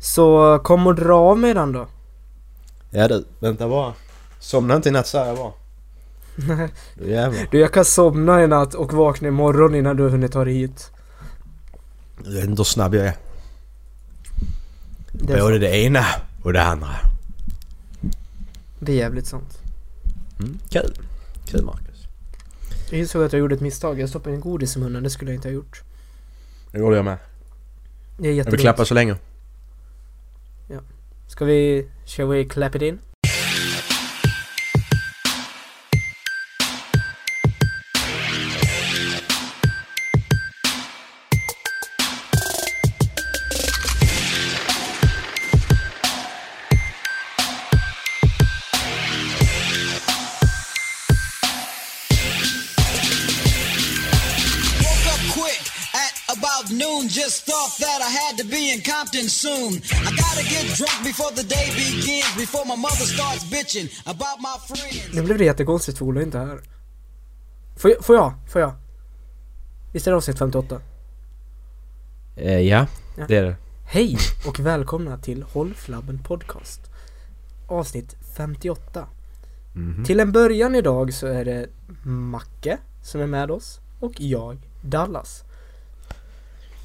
Så kom och dra av mig den då. Ja du, vänta bara. Somna inte i natt säger jag bara. Nej. Du jävlar. Du jag kan somna i natt och vakna imorgon innan du har hunnit ta dig hit. Du vet inte hur snabb jag är. Det är, Både sant. det ena och det andra. det är jävligt sant. Mm, kul. Kul Marcus. Jag insåg att jag gjorde ett misstag. Jag stoppade in godis i munnen. Det skulle jag inte ha gjort. Det gjorde jag med. Det är Jag vill klappa så länge. Ska vi... Shall we clap it in? In Compton soon. I gotta get drunk before the day begins. Before my mother starts bitching about my friends. Nu blev det jättekonstigt för Ola inte här. Får jag? Får jag? Får jag? Visst är det avsnitt 58? Eh, ja, Ja. det är det. Hej och välkomna till Håll Flabben Podcast. Avsnitt 58. Mhm. Till en början idag så är det Macke som är med oss och jag, Dallas.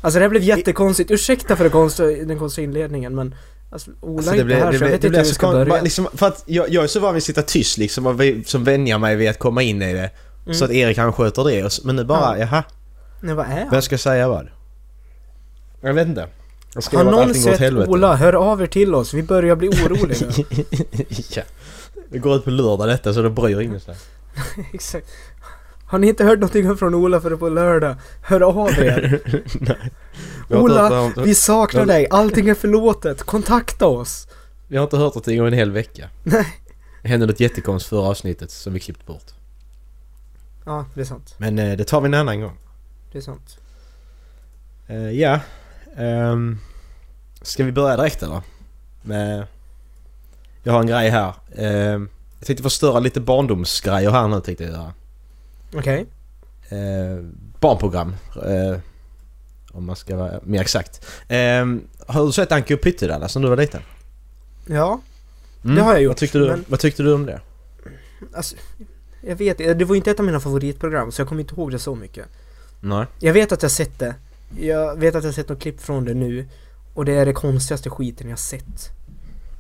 Alltså det här blev jättekonstigt. Ursäkta för det konstiga, den konstiga inledningen men alltså, Ola Alltså, är inte här så jag vet inte hur vi ska börja. Liksom, för att jag, jag är så van vid att sitta tyst liksom och vi, som vänjer mig vid att komma in i det. Mm. Så att Erik han sköter det. och Men nu bara, Ja. jaha. Nej vad är han? Vem ska säga vad? Jag vet inte. Jag ska Har någon sett helvete. Ola? Hör av er till oss. Vi börjar bli oroliga. ja. Det går ut på lördag detta så det bryr ingen sig. Exakt. Har ni inte hört någonting från Ola förrän på lördag? Hör av er. Nej. Ola, vi saknar dig. Allting är förlåtet. Kontakta oss. vi har inte hört någonting om en hel vecka. Nej. Det hände något jättekonstigt förra avsnittet som vi klippt bort. Ja, det är sant. Men eh, det tar vi en annan gång. Det är sant. Eh, ja. Um, ska vi börja direkt eller? Med... Jag har en grej här. Ehm, jag tänkte förstöra lite barndomsgrejer här nu tänkte jag göra. Okej. Eh, barnprogram. eh, om man ska vara mer exakt. Ehm, har du sett Anki och Pyttedallas när du var liten? Ja, Mm. Det har jag gjort, Vad tyckte, du, men- vad tyckte du om det? alltså. Jag vet Det var inte ett av mina favoritprogram så jag kommer inte ihåg det så mycket. Nej. Jag vet att jag sett det. Jag vet att jag sett något klipp från det nu. Och det är det konstigaste skiten jag sett.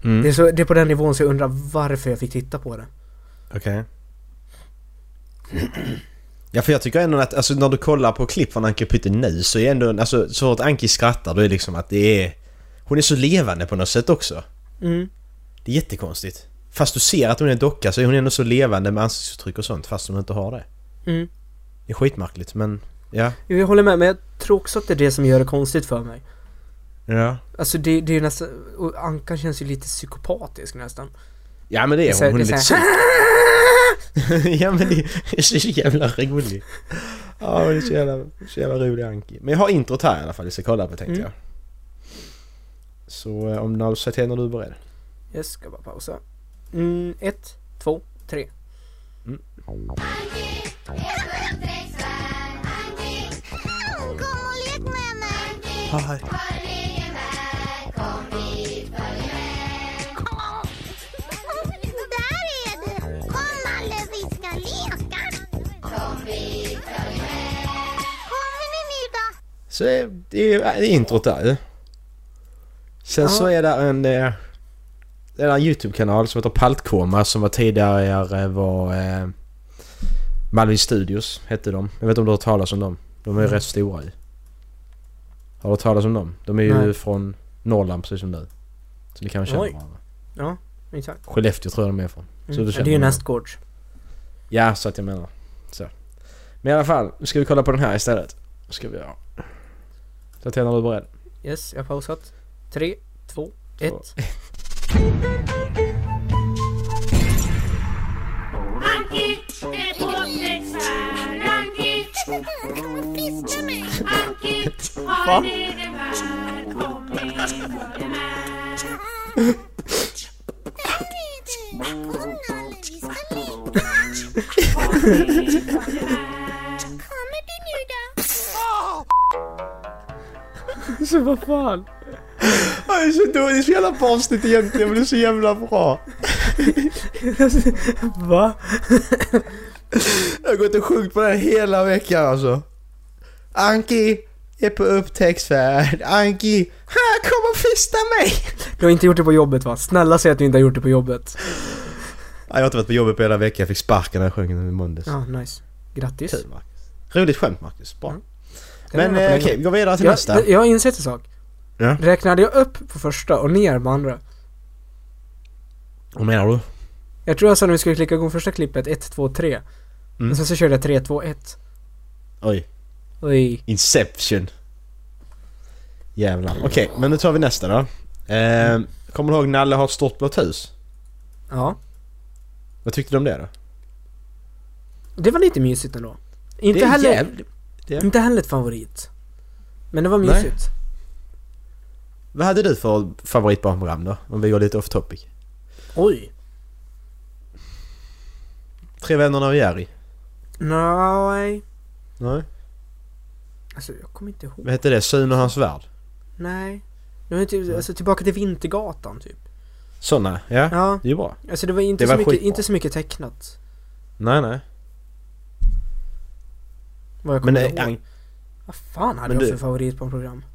Mm. Det, är så, det är på den nivån så jag undrar varför jag fick titta på det. Okej. Ja för jag tycker ändå att alltså, när du kollar på klipp från Anki Pytte nu så är ändå alltså så fort Anki skrattar då är det liksom att det är... Hon är så levande på något sätt också. Mm. Det är jättekonstigt. Fast du ser att hon är en docka så är hon ändå så levande med ansiktsuttryck och sånt fast hon inte har det. Mm. Det är skitmärkligt men... Ja. Jo, Jag håller med men jag tror också att det är det som gör det konstigt för mig. Ja. Alltså det, det är ju nästan, och Anka känns ju lite psykopatisk nästan. Ja men det är hon. Hon är det lite här- ja men det är så jävla rolig. Ja hon är så jävla, så jävla rolig Anki. Men jag har introt här i alla fall vi ska kolla på tänkte Mm. jag. Så eh, om du säger till när du är beredd. Jag ska bara pausa. Mm, ett, två, tre. Kom och Så det är, det är introt där ju. Sen Ja. så är det en... eh, Det är en YouTube-kanal som heter Paltkoma som var tidigare var... Eh, Malvin Studios hette de. Jag vet inte om du har hört talas om dem. De är ju Mm. rätt stora ju. Har du hört talas om dem? De är ju Nej. från Norrland precis som du. Så ni kan väl känna Oj. varandra. Ja, exakt. Skellefteå tror jag de är från. Så Mm. du Ja, känner det är ju nästgårds. Ja, så att jag menar. Så. Men i alla fall, nu ska vi kolla på den här istället. ska vi göra. Så när du är beredd. Yes, jag har pausat. Tre, två, ett. Anki, är påträffsvärd. Anki, Fiska mig. Anki, har en egen värld. Kom med, följ med. Där är du. Kom Nalle, vi ska nu då? Så vad fan? Det är så dåligt, det är så jävla barnsligt egentligen men det är så jävla bra. Va? Jag har gått och sjungit på den hela veckan alltså. Anki är på upptäcktsfärd. Anki, här kom och fista mig! Du har inte gjort det på jobbet va? Snälla säg att du inte har gjort det på jobbet. Ja, Jag har inte varit på jobbet på hela veckan. Jag fick sparken när jag sjöng den i måndags. Ja, nice. Grattis. Kul Marcus. Roligt skämt Marcus. Bra. Den Men eh, okej, vi går vidare till jag, nästa. Jag har insett en sak. Ja. Räknade jag upp på första och ner på andra? Vad menar du? Jag tror jag sa när vi skulle klicka igång första klippet 1, 2, 3. Mm. Och sen så körde jag 3, 2, 1. Oj. Oj. Inception. Jävlar. Okej, men nu tar vi nästa då. Eh, kommer du ihåg Nalle har ett stort blått hus? Ja. Vad tyckte du om det då? Det var lite mysigt ändå. Inte det är heller... jävligt- det- Inte heller ett favorit. Men det var Nej. mysigt. Vad hade du för favoritbarnprogram då? Om vi går lite off topic. Oj. Tre vännerna av Jerry? Nej. Nej. Alltså jag kommer inte ihåg. Vad hette det? Sune och hans värld? Nej. Det var inte, alltså tillbaka till Vintergatan typ. Såna, ja. Ja. Det är ju bra. Alltså det var inte, Det så, var mycket, skitbra. inte så mycket tecknat. Nej, nej. Vad jag kommer ihåg. Vad fan hade jag du- för favorit på program?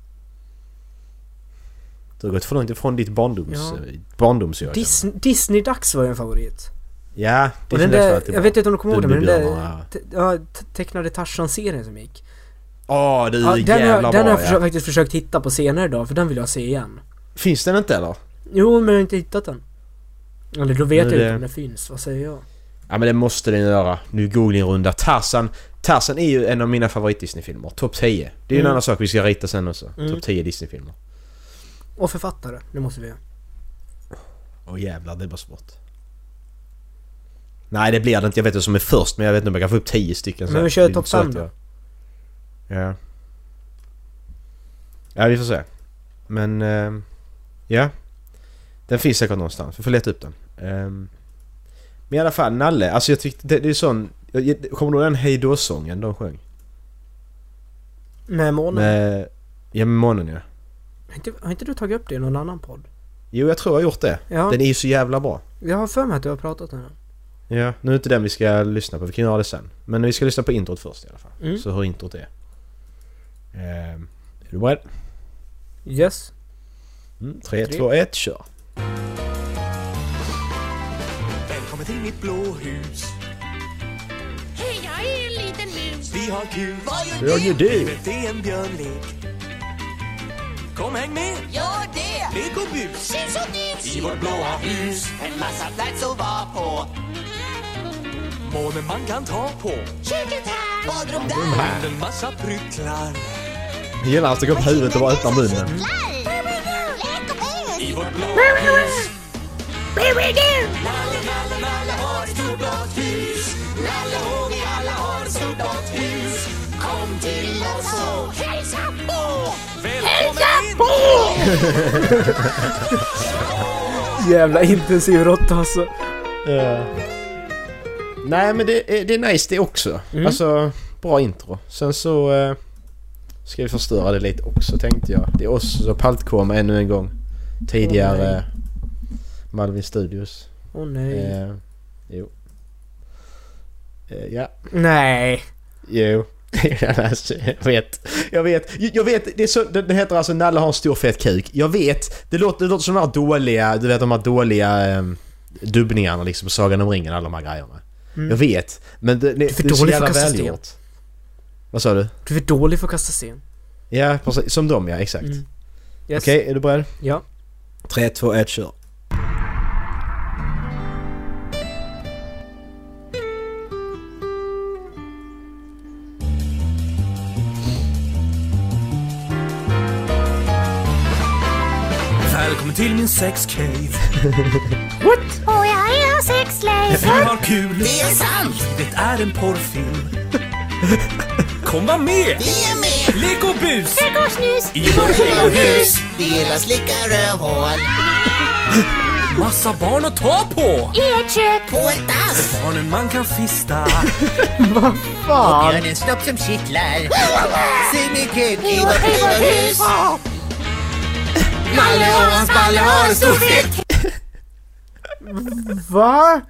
du har gått för långt ifrån ditt barndoms... Ja. Ja. barndomsår. Dis, Disney-dags var ju en favorit. Ja, det den kändes där, alltid jag vet inte om du kommer ihåg det men den där ja, te, tecknade Tarzan-serien som gick. Åh, du Ja, är den har, jävla den har bra jag ja. försökt, faktiskt försökt hitta på senare idag för den vill jag se igen. Finns den inte eller? Jo men jag har inte hittat den. Eller då vet Nu jag det- inte om den finns, vad säger jag? Ja men det måste den göra. Nu googling-runda. Tarzan. Tarzan är ju en av mina favorit Disney-filmer. Topp 10. Det är ju en Mm. annan sak vi ska rita sen också. Mm. Topp 10 Disney-filmer. Och författare, det måste vi göra. Åh jävlar, det blir svårt. Nej det blir det inte. Jag vet vad som är först men jag vet inte om jag kan få upp 10 stycken. Men vi kör inte topp så att fem då. jag- Ja. Ja vi får se. Men... ehm, ja. Den finns säkert någonstans. Vi får leta upp den. Ehm, men i alla fall, Nalle. Alltså jag tyckte det, det är sån... jag- Kommer du ihåg den Hejdå-sången de sjöng? Med månen. Med... Ja med månen ja. Har, inte, har inte du tagit upp det i någon annan podd? Jo jag tror jag har gjort det. Ja, Den är ju så jävla bra. jag har för mig att du har pratat om den. Ja, nu är inte den vi ska lyssna på. Vi kan göra det sen. Men vi ska lyssna på introt först i alla fall. Mm. Så hur introt är. Ehm, är du beredd? Yes. Mm, 3, Tre. 2, 1, kör! Välkommen till mitt blå Vi har kul. Vad gör du? Livet är en björnlek. Kom häng med. Gör det! Lek och bus. Sins och nyts. I vårt blåa hus. En massa plats att vara på. Månen man kan ta på. Köket här. Badrum där. En massa pryttlar. Jag gillar att går på huvudet och bara öppnar munnen. I vårt blåa hus. Nalle, nalle, nalle har ett stort blått hus. Nalle och vi alla har ett stort blått hus. Till oss och Hälsa på. välkommen in. Jävla intensiv råtta alltså. Nej men det är, det är nice det också. Mm. Alltså, bra intro. Sen så... eh, ska vi förstöra det lite också tänkte jag. Det är oss och Paltkoma ännu en gång. Tidigare Åh, Malvin Studios. Åh nej. Eh, jo. Eh, ja. Nej. Jo. alltså, jag vet. Jag vet. Jag vet. Det, så, det heter alltså Nalle har en stor fet kuk. Jag vet. Det låter, det låter som de här dåliga, du vet de här dåliga um, dubbningarna liksom på Sagan om ringen, alla de här grejerna. Mm. Jag vet. Men det, det, Du är för det är så dålig för att kasta sten. välgjort. Vad sa du? Du är för dålig för att kasta sten. Ja, precis. Som dem ja, exakt. Mm. Yes. Okej, är du beredd? Ja. 3, 2, 1, kör. Välkommen till min sexcave. Och jag är sexslave. Vi har kul. Det är sant! Det är en porrfilm. Kom var med! Vi är med! Lek och bus Trädgårdssnus. i vårt hus. Vi gillar slicka rövhål. Massa barn att ta på. I ett kök. På ett dass. Barnen man kan fista. Fan. Gör en snopp som kittlar. Se min kuk i vårt hus. Nalle och hans balle har en stor fitt. Va?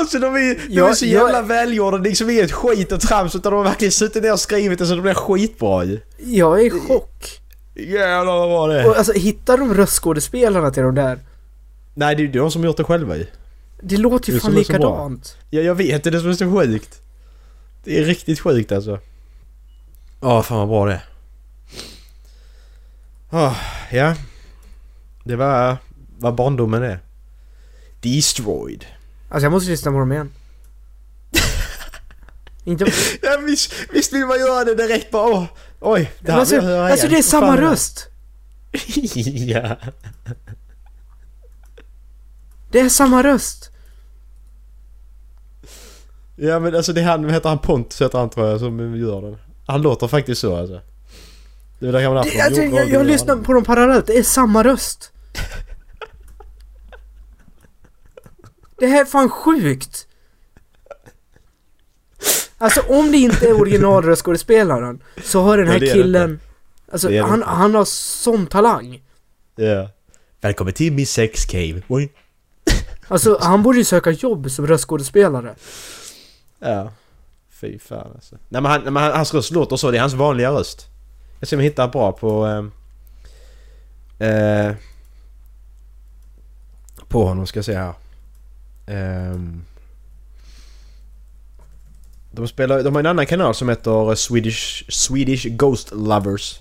Alltså de är, de Jag- är så jag- jävla välgjorda, det är liksom inget skit och trams utan de har verkligen suttit ner och skrivit det så det blir skitbra ju. Jag är i chock. Jävlar vad var det? Och alltså hittar de röstskådespelarna till de där? Nej det är ju de som gjort det själva ju. Det låter Det ju är fan likadant. Ja jag vet, det är det som är så sjukt. Det är riktigt sjukt alltså. Ja fan vad bra det. Ah, ja. Det var vad barndomen är. Destroyed. Alltså jag måste lyssna på dem igen. Inte... Ja, visst, visst vill man göra det direkt bara åh, oj, det här alltså, vill jag höra alltså igen. det är samma röst. ja. Det är samma röst. Ja men alltså det är han, heter han Pontus heter han tror jag som gör den. Han låter faktiskt så alltså. Det är Det, alltså, jag, jag lyssnar på dem parallellt, det är samma röst. Det här är fan sjukt. Alltså om det inte är originalröstskådespelaren så har den här det killen... Alltså han, han har sån talang. Ja. Välkommen till min sex cave. Oj. Alltså han borde ju söka jobb som röstskådespelare. Ja. Fy fan alltså. Nej men, han, nej, men han, hans röst låter så, det är hans vanliga röst. Jag ser om jag hittar bra på... ehm, Eh, på honom ska jag se här. Ehm, de spelar, de har en annan kanal som heter Swedish, Swedish Ghost Lovers.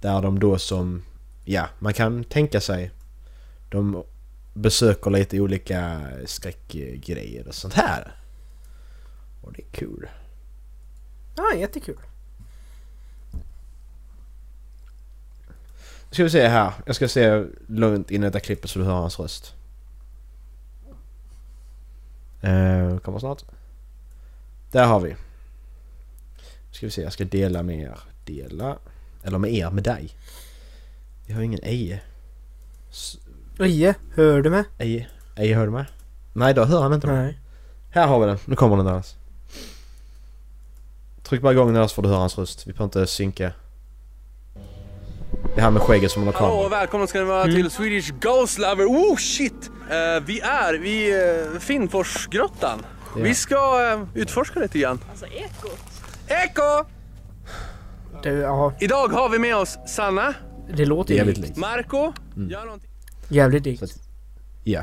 Där de då som, ja man kan tänka sig. De besöker lite olika skräckgrejer och sånt här. Och det är kul. Ja, jättekul. Nu ska vi se här. Jag ska se lugnt in i detta klippet så du hör hans röst. Eh, kommer snart. Där har vi. Nu ska vi se, jag ska dela med er. Dela. Eller med er, med dig. Vi har ingen Eje. Eje, hör du mig? Eje, Eje hör du mig? Nej, då hör han inte mig. Nej. Här har vi den. Nu kommer den Dallas. Tryck bara igång den så får du höra hans röst. Vi behöver inte synka. Det är han med skägget som håller Hallå kameran. och välkomna ska ni vara till Swedish Ghost Lover. Oh shit! Eh, vi är vid uh, Finnforsgrottan. Ja. Vi ska eh, utforska lite grann. Alltså ekot. Eko! Ja, Idag har vi med oss Sanna, det låter jävligt likt. likt. Marco, gör någonting. Jävligt likt. Så- Ja.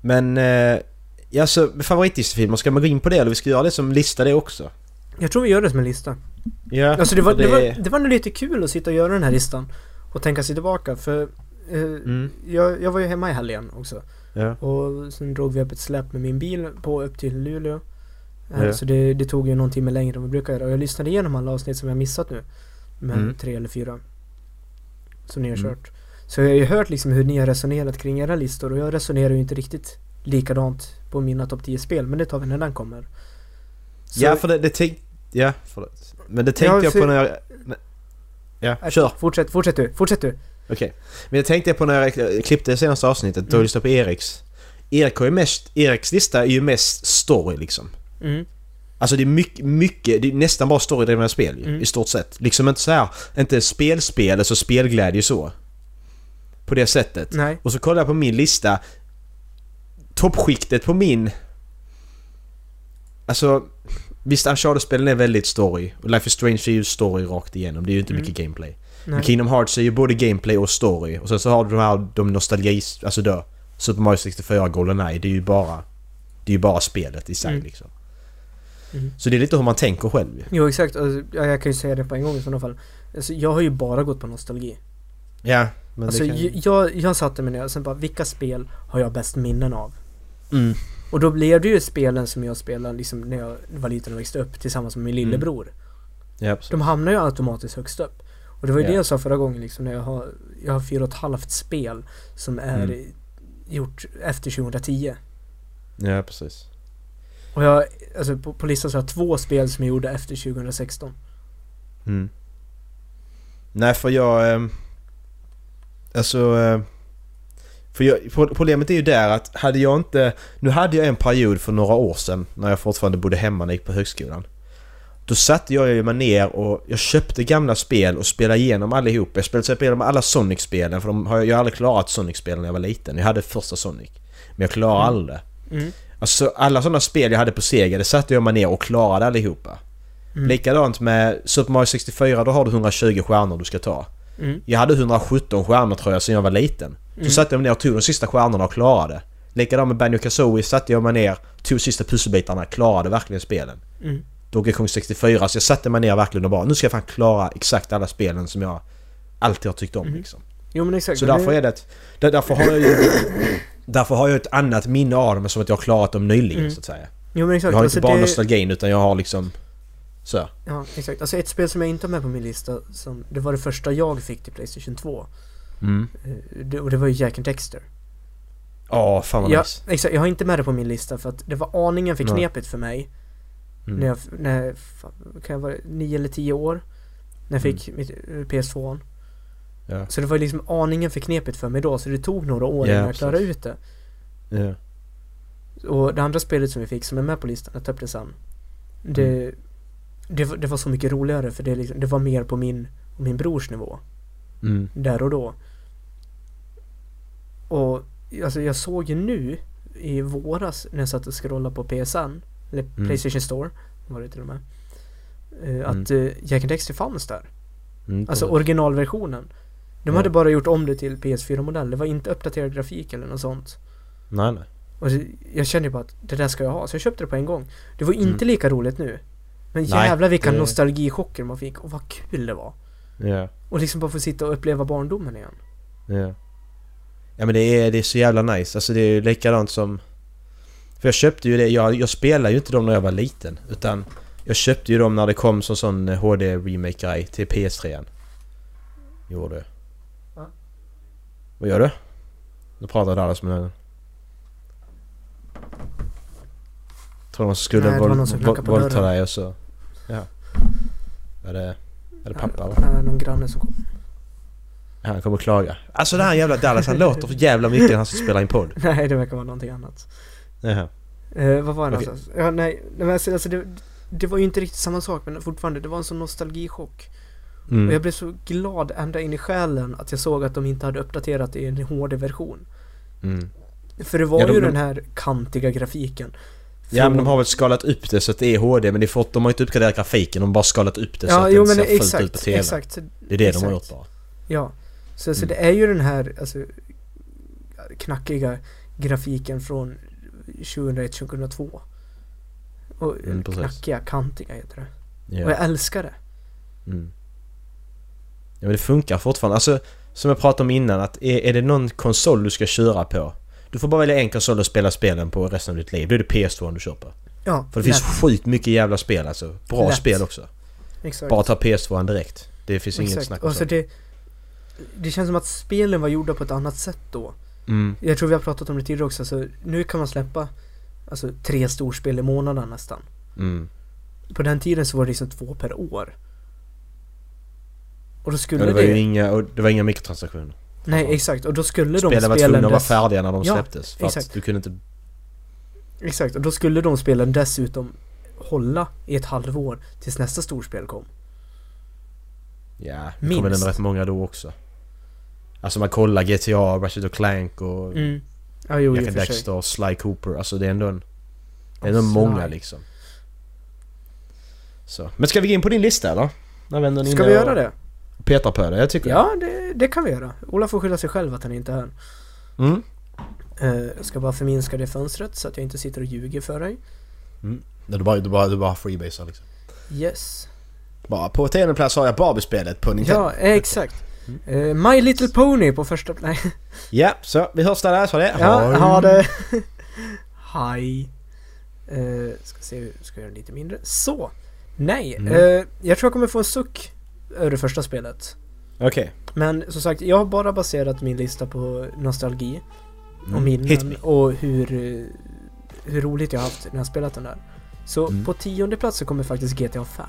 Men... Eh, ja, så favoritdisneyfilmer, ska man gå in på det eller vi ska göra det som lista det också? Jag tror vi gör det som en lista. Ja, Alltså det var, för det, var, det var nog lite kul att sitta och göra den här listan. Och tänka sig tillbaka för eh, Mm. jag, jag var ju hemma i helgen också. Ja. Och sen drog vi upp ett släp med min bil på upp till Luleå. Eh, Ja. Så det, det tog ju någon timme längre än vi brukar göra. Och jag lyssnade igenom alla avsnitt som jag missat nu. Med Mm. tre eller fyra. Som ni har kört. Så jag har ju hört liksom hur ni har resonerat kring era listor och jag resonerar ju inte riktigt likadant på mina topp 10 spel. Men det tar vi när den kommer. Så- Ja, för det, det tänkte... Ja, förlåt. Men det tänkte Ja, jag på när jag... Ja, kör. Fortsätt, fortsätt du, fortsätt du. Okej. Men jag tänkte på när jag klippte det senaste avsnittet, då Mm. jag lyssnade på Eriks. Erik har ju mest... Eriks lista är ju mest story liksom. Mm. Alltså det är mycket, mycket, det är nästan bara storydrivna spel ju, Mm. i stort sett. Liksom inte så här, inte spelspel, alltså spelglädje så. På det sättet. Nej. Och så kollar jag på min lista. Toppskiktet på min... Alltså... Visst, Uncharted-spelen är väldigt story. Och Life is Strange är ju story rakt igenom. Det är ju inte Mm. mycket gameplay. Nej. Men Kingdom Hearts är ju både gameplay och story. Och sen så har du de här, de nostalgi... Alltså då. Super Mario 64, Goldeneye. Det är ju bara... Det är ju bara spelet i sig Mm. liksom. Mm. Så det är lite hur man tänker själv. Jo exakt, alltså, ja, jag kan ju säga det på en gång i sådana fall. Alltså, jag har ju bara gått på nostalgi. Ja, men Alltså kan... jag, jag satte mig ner och sen bara, vilka spel har jag bäst minnen av? Mm. Och då blev det ju spelen som jag spelade liksom när jag var liten och växte upp tillsammans med min Mm. lillebror. Ja, absolut. De hamnar ju automatiskt högst upp. Och det var ju Ja. det jag sa förra gången liksom när jag har, jag har fyra och ett halvt spel som är Mm. gjort efter 2010. Ja, precis. Och jag, alltså på, på listan så har jag två spel som jag gjorde efter 2016. Mm. Nej, för jag... Eh, alltså... Eh, För jag, pro- problemet är ju där att hade jag inte... Nu hade jag en period för några år sedan när jag fortfarande bodde hemma när jag gick på högskolan. Då satte jag ju mig ner och jag köpte gamla spel och spelade igenom allihop. Jag spelade igenom alla Sonic-spelen för de har, jag har aldrig klarat Sonic-spelen när jag var liten. Jag hade första Sonic. Men jag klarade aldrig det. Mm. Alltså alla sådana spel jag hade på Sega, det satte jag mig ner och klarade allihopa. Mm. Likadant med Super Mario 64, då har du 120 stjärnor du ska ta. Mm. Jag hade 117 stjärnor tror jag sen jag var liten. Så Mm. satte jag mig ner och tog de sista stjärnorna och klarade. Likadant med Banjo Kazooie satte jag mig ner, tog sista pusselbitarna, klarade verkligen spelen. Mm. Donkey Kong 64, så jag satte mig ner verkligen och bara nu ska jag fan klara exakt alla spelen som jag alltid har tyckt om Mhm. liksom. Jo men exakt. Så därför är det ett, där- Därför har jag ju... Därför har jag ett annat minne av dem som att jag har klarat dem nyligen Mm. så att säga. Jo men exakt. Jag har alltså, inte bara det- nostalgin utan jag har liksom... Så. Ja, exakt. Alltså ett spel som jag inte har med på min lista, som, det var det första jag fick till Playstation 2. Mm. Eh, Det, och det var ju Jack and Dexter. Åh, fan vad Ja, nice. exakt. Jag har inte med det på min lista för att det var aningen för knepigt för mig. Mm. När jag, när jag, kan jag vara nio eller tio år? När jag Mm. fick mitt eh, PS2. Ja. Så det var liksom aningen för knepigt för mig då, så det tog några år Ja, innan jag klarade ut det. Ja. Och det andra spelet som vi fick, som är med på listan, jag tar upp det sen. Det, Mm. Det, var- det var så mycket roligare för det, liksom, det var mer på min min brors nivå. Mm. där och då. Och alltså jag såg ju nu i våras när jag satt och scrollade på PSN, eller Mm. Playstation Store var det till och med. eh, Att uh, Jack and Dexter fanns där. Mm. Alltså originalversionen. De Ja. hade bara gjort om det till PS4-modell. Det var inte uppdaterad grafik eller något sånt. Nej, nej. Och jag kände ju bara att det där ska jag ha, så jag köpte det på en gång. Det var Mm. inte lika roligt nu. Men Nej, jävlar vilka det- nostalgichocker man fick och vad kul det var. Ja. Och liksom bara få sitta och uppleva barndomen igen. Ja. Ja men det är, det är så jävla nice. Alltså det är ju likadant som... För jag köpte ju det, jag, jag spelade ju inte dem när jag var liten. Utan jag köpte ju dem när det kom som sån HD-remake-grej till PS3. Gjorde jag. Va? Vad gör du? Nu pratar Dallas med den. Tror de skulle våldta dig och så... Är det... Är det pappa eller? Äh, någon granne som kom. Han kommer klaga. Alltså den här jävla Dallas, han låter för jävla mycket när han ska spela in podd. Nej, det verkar vara någonting annat. Jaha. Eh, vad var det Okej. någonstans? Ja, nej, nej men alltså, alltså det, det var ju inte riktigt samma sak men fortfarande, det var en sån nostalgichock. Mm. Och jag blev så glad ända in i själen att jag såg att de inte hade uppdaterat det i en HD-version. Mm. För det var Ja, de- ju de- den här kantiga grafiken. Ja men de har väl skalat upp det så att det är HD men fort, de har inte uppgraderat grafiken, de har bara skalat upp det så Ja, att jo det ser fullt ut på exakt, TV. exakt. Det är det de har gjort exakt. bara. Ja. Så, så Mm. det är ju den här, alltså, knackiga grafiken från 2001-2002. Och Mm, knackiga, kantiga heter det. Ja. Och jag älskar det. Mm. ja men det funkar fortfarande. Alltså som jag pratade om innan att är, är det någon konsol du ska köra på du får bara välja en konsol och spela spelen på resten av ditt liv. Då är det PS2 du på. Ja, För det finns lätt. sjukt mycket jävla spel alltså. Bra Lätt. spel också. Exakt. Bara ta PS2 direkt. Det finns inget Exakt. snack om och så sånt. det, det känns som att spelen var gjorda på ett annat sätt då. Mm. Jag tror vi har pratat om det tidigare också, så nu kan man släppa alltså, tre storspel i månaden nästan. Mm. På den tiden så var det liksom två per år. Och då skulle Ja, det det... var ju inga, och det var inga mikrotransaktioner. Nej exakt, och då skulle de Spelen var spelen tvungna att vara färdiga när de Ja, släpptes. För exakt. att du kunde inte... Exakt, och då skulle de spelen dessutom hålla i ett halvår tills nästa storspel kom. Ja, det Minst. ändå rätt många då också. Alltså man kollar GTA, Ratchet Clank och Mm. Ja, jo, Jack och. Dexter och Sly Cooper. Alltså det är ändå en... Det är ändå många liksom. Så. Men ska vi gå in på din lista eller? När ändå är Ska vi och göra det? Petar på det, jag tycker Ja, det, det kan vi göra. Ola får skylla sig själv att han inte är här. Mm. Eh, Jag ska bara förminska det fönstret så att jag inte sitter och ljuger för dig. Du bara, du bara, du bara freebasar liksom. Yes. Bara på tionde plats har jag Barbie-spelet på Nintendo. Ja, exakt. Mm. Eh, My Little Pony på första... Nej. Ja, så vi hörs där så det. Ja, ha det. Hej. Uh, ska se, ska jag göra lite mindre. Så. Nej, Mm. eh, jag tror jag kommer få en suck det första spelet. Okej. Men som sagt, jag har bara baserat min lista på nostalgi och Mm. Hit minnen och hur, hur roligt jag har haft när jag spelat den där. Så Mm. på tionde plats så kommer faktiskt GTA 5.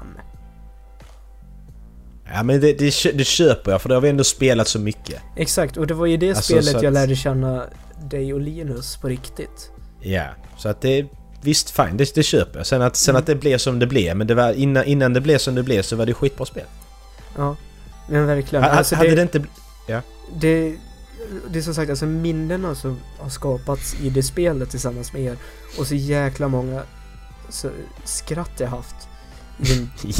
Ja men det, det, det köper jag för det har vi ändå spelat så mycket. Exakt, och det var i det Alltså, spelet jag lärde känna dig och Linus på riktigt. Ja, så att det... Visst, fine, det, det köper jag. Sen att, sen att det blev som det blev, men det var innan, innan det blev som det blev så var det skitbra spel. Ja, men verkligen. Ha- Alltså hade det, det inte... bl- det, det är som sagt alltså minnena som har skapats i det spelet tillsammans med er och så jäkla många så, skratt jag haft. I en,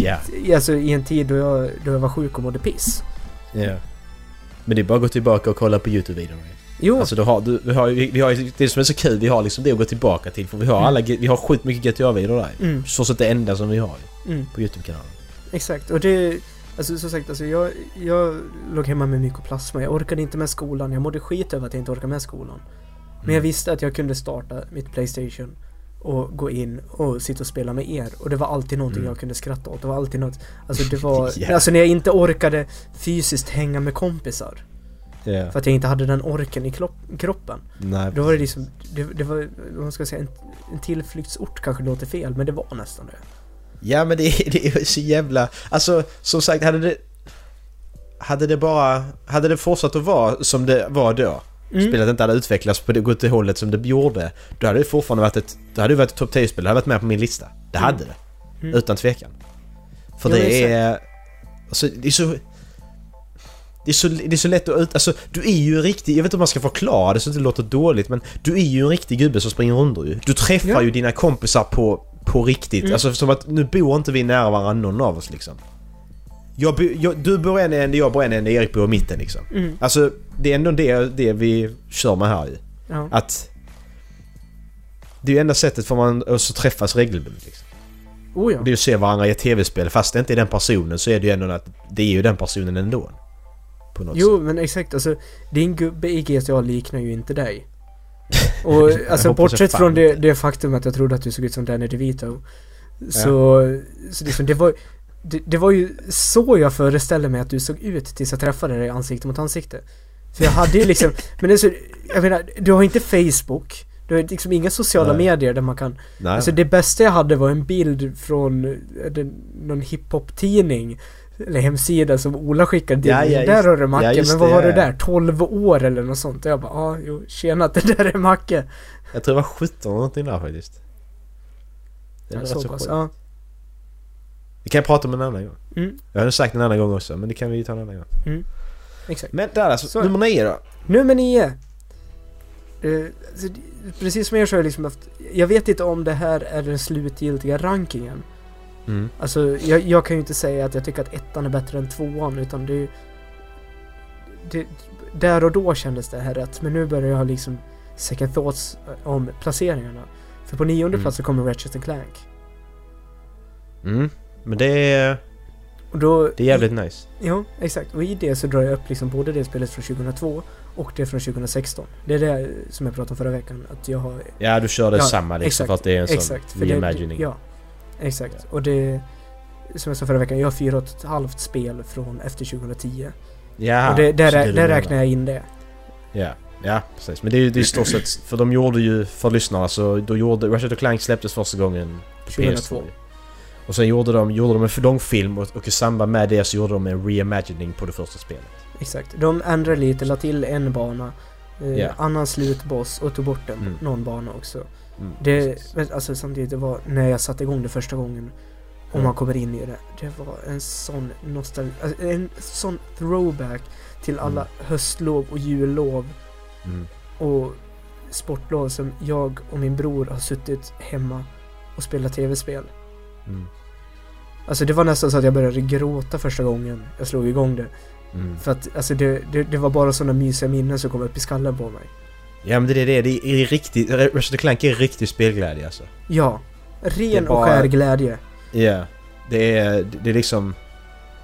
Ja, alltså i en tid då jag, då jag var sjuk och mådde piss. ja. Men det är bara att gå tillbaka och kolla på YouTube-videorna. Jo, Alltså du har, du, vi har, vi har det som är så kul, vi har liksom det att gå tillbaka till för vi har Mm. alla, vi har sjukt mycket GTA-videor där. mm, Så det enda som vi har mm, på YouTube-kanalen. exakt. Och det, alltså som sagt, alltså jag, jag låg hemma med mykoplasma. Jag orkade inte med skolan. Jag mådde skit över att jag inte orkade med skolan. Men jag visste att jag kunde starta mitt Playstation och gå in och sitta och spela med er. Och det var alltid någonting Mm. jag kunde skratta åt. Det var alltid något, alltså det var, Ja. alltså när jag inte orkade fysiskt hänga med kompisar. Ja. För att jag inte hade den orken i kroppen. Nej, Då var det liksom, det, det var, vad ska säga, en, en tillflyktsort kanske låter fel, men det var nästan det. Ja men det är, det är så jävla... Alltså som sagt hade det... Hade det bara... Hade det fortsatt att vara som det var då. Mm. Spelet inte hade utvecklats på det, gått det hållet som det gjorde. Då hade det fortfarande varit ett... Då hade det varit ett topp 10-spel. Det hade varit med på min lista. Det hade det. Mm. Utan tvekan. För Ja, det är... Alltså det är så... Det är, så, det är så lätt att ut... Alltså du är ju en riktig... Jag vet inte om man ska förklara det så det låter dåligt men du är ju en riktig gubbe som springer runt ju. Du träffar Ja. ju dina kompisar på, på riktigt. Mm. Alltså som att nu bor inte vi nära varandra någon av oss liksom. Jag, jag, du bor en ände, jag bor en ände, Erik bor i mitten liksom. Mm. Alltså det är ändå det, det vi kör med här ju. Ja. Att... Det är ju enda sättet för man att träffas regelbundet liksom. Oh ja. Det är att se varandra i ett tv-spel. Fast det inte är den personen så är det ju ändå att det är ju den personen ändå. På något Jo, sätt. men exakt. Alltså, din gubbe i GTA liknar ju inte dig. Och alltså bortsett från det, det faktum att jag trodde att du såg ut som Danny DeVito. Så, så liksom, det var det, det var ju så jag föreställde mig att du såg ut tills jag träffade dig ansikte mot ansikte. För jag hade ju liksom, men det är så, jag menar, du har inte Facebook. Du har liksom inga sociala Nej. medier där man kan Nej. Alltså det bästa jag hade var en bild från eh, någon hiphop-tidning eller hemsida som Ola skickade till Ja, ja, där just- har du Macke, ja, men vad det, var det där? 12 år eller något sånt? Och jag bara, ja, ah, jo, tjena, det där är Macke. Jag tror det var 17 eller någonting där faktiskt. Det är Ja, så så pass, ja. Det kan jag prata om en annan gång. Mm, Jag har sagt en annan gång också men det kan vi ju ta en annan gång. exakt. Men där alltså, Så- nummer nio då. Nummer nio. Det- precis som er så har jag liksom haft, jag vet inte om det här är den slutgiltiga rankingen. Mm. Alltså, jag, jag kan ju inte säga att jag tycker att ettan är bättre än tvåan, utan det, det Där och då kändes det här rätt, men nu börjar jag ha liksom second thoughts eh, om placeringarna. För på nionde Mm. plats så kommer Ratchet Clank. Mm. Men det är, då... det är jävligt nice. Ja, exakt. Och i det så drar jag upp liksom både det spelet från 2002 och det från 2016. Det är det som jag pratade om förra veckan, att jag har... Ja du kör det Ja, samma liksom exakt, för att det är en sån Exakt. För det, reimagining. ja, exakt. Och det... Som jag sa förra veckan, jag har fyra och ett halvt spel från efter 2010. Ja, och det, där, där, där räknar jag in det. Ja, ja precis. Men det är ju i stort sett, för de gjorde ju, för lyssnarna så, då gjorde, Ratchet Clank släpptes första gången på 2002. PS2. Och sen gjorde de, gjorde de en långfilm och, och i samband med det så gjorde de en reimagining på det första spelet. Exakt. De ändrade lite, la till en bana, eh, Ja. annan slutboss och tog bort en, Mm. någon bana också. Mm, Det, precis. alltså samtidigt, det var när jag satte igång det första gången och Ja. man kommer in i det. Det var en sån nostalgi, alltså en sån throwback till alla Mm. höstlov och jullov Mm. och sportlov som jag och min bror har suttit hemma och spelat tv-spel. Mm. Alltså det var nästan så att jag började gråta första gången jag slog igång det. Mm. För att alltså det, det, det var bara sådana mysiga minnen som kom upp i skallen på mig. Ja men det är det, det är riktigt, Ratchet Clank är riktig spelglädje alltså. Ja. Det Ren är och bara- skär glädje. Ja. Det är, det är liksom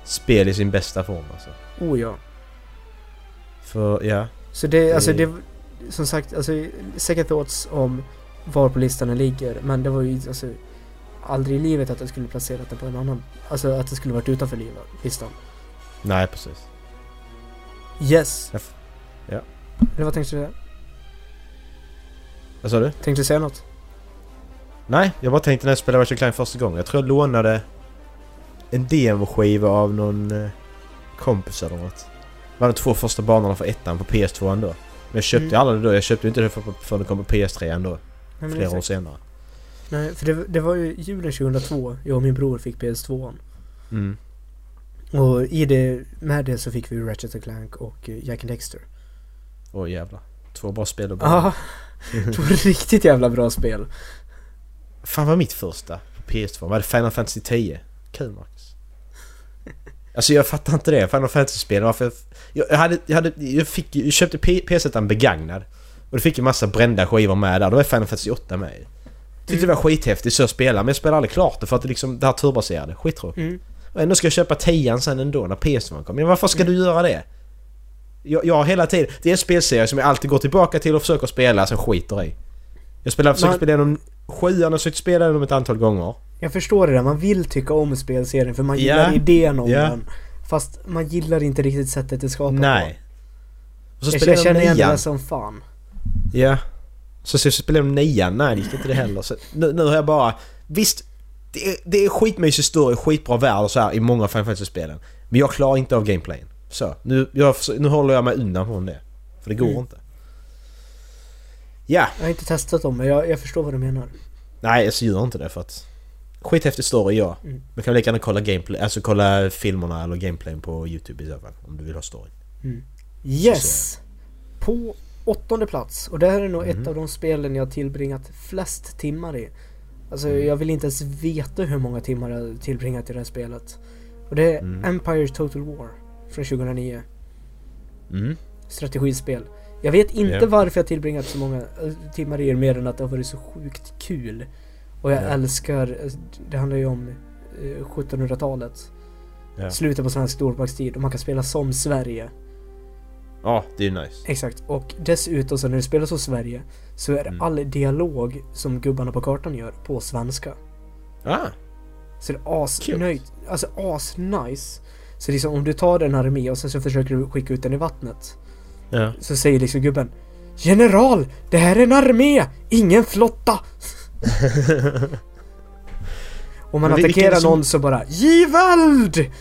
spel i sin bästa form alltså. Oh ja. För, ja. Så det, alltså Det- det, som sagt, alltså second thoughts om var på listan den ligger, men det var ju alltså aldrig i livet att jag skulle placerat den på en annan, alltså att det skulle varit utanför listan. Nej precis. Yes! Ja. Eller vad tänkte du? Vad sa du? Tänkte du säga något? Nej, jag bara tänkte när jag spelade Ratchet Clank första gången. Jag tror jag lånade en demoskiva av någon... eh, kompis eller något. Det var de två första banorna för ettan på PS2 ändå. Men jag köpte Mm. det då. Jag köpte inte det för- förrän det kom på PS3 ändå. Nej, Flera år senare. Nej, för det, det var ju julen 2002, jag och min bror fick PS2. Mm. Och i det, med det så fick vi Ratchet Clank och eh, Jack and Dexter. Åh jävlar. Två bra spel och bara. Det var riktigt jävla bra spel. Fan var mitt första på PS2? Var det Final Fantasy 10? Kul Marcus. Alltså jag fattar inte det. Final Fantasy-spel. Varför... Jag, jag, hade, jag, hade, jag, fick, jag köpte P- PS1 begagnad. Och det fick ju massa brända skivor med där. Då var Final Fantasy 8 med. Tyckte det var skithäftigt så att spela men jag spelade aldrig klart det för att det liksom det här turbaserade. Skittråkigt. Mm. Och ändå ska jag köpa 10 sen ändå när PS2 kom. Men varför ska du göra det? Jag, jag har hela tiden... Det är en spelserie som jag alltid går tillbaka till och försöker spela sen skiter i. Jag spelar, försöker Man- spela igenom sjuan och försökt spela igenom ett antal gånger. Jag förstår det där, man vill tycka om spelserien för man gillar idén om Ja. den. Fast man gillar inte riktigt sättet det skapar Nej. Och så på. Jag, spelar jag jag känner igen det som fan. Ja. Så så spelar jag nian. Nej, det gick inte det heller. Så nu, nu har jag bara... Visst, det är, det är skitmysig story, skitbra värld och så här i många Final Fantasy-spelen. Men jag klarar inte av gameplayen. Så, nu, jag, nu håller jag mig undan från det. För det går Mm. inte. Ja. Jag har inte testat dem men jag, jag förstår vad du menar. Nej, jag så gör inte det för att... Skithäftig story, ja. Mm. Men kan lika gärna kolla gameplay, alltså kolla filmerna eller gameplayen på YouTube i så fall. Om du vill ha story. Yes! På åttonde plats, och det här är nog Mm. ett av de spelen jag tillbringat flest timmar i. Alltså Mm. jag vill inte ens veta hur många timmar jag tillbringat i det här spelet. Och det är Mm. Empire Total War från 2009. Mm. Strategispel. Jag vet inte Ja. varför jag tillbringat så många eh, timmar i det mer än att det har varit så sjukt kul. Och jag Ja. älskar, eh, det handlar ju om eh, 1700-talet. Ja. Slutet på svensk stormaktstid och man kan spela som Sverige. Ja, det är nice. Exakt, och dessutom så när du spelar som Sverige så är Mm. all dialog som gubbarna på kartan gör på svenska. Ah! Så det är asnöjt, alltså asnice. Så liksom om du tar en armé och sen så försöker du skicka ut den i vattnet. Ja. Så säger liksom gubben General! Det här är en armé! Ingen flotta! Om man är attackerar som- någon så bara GIVELD!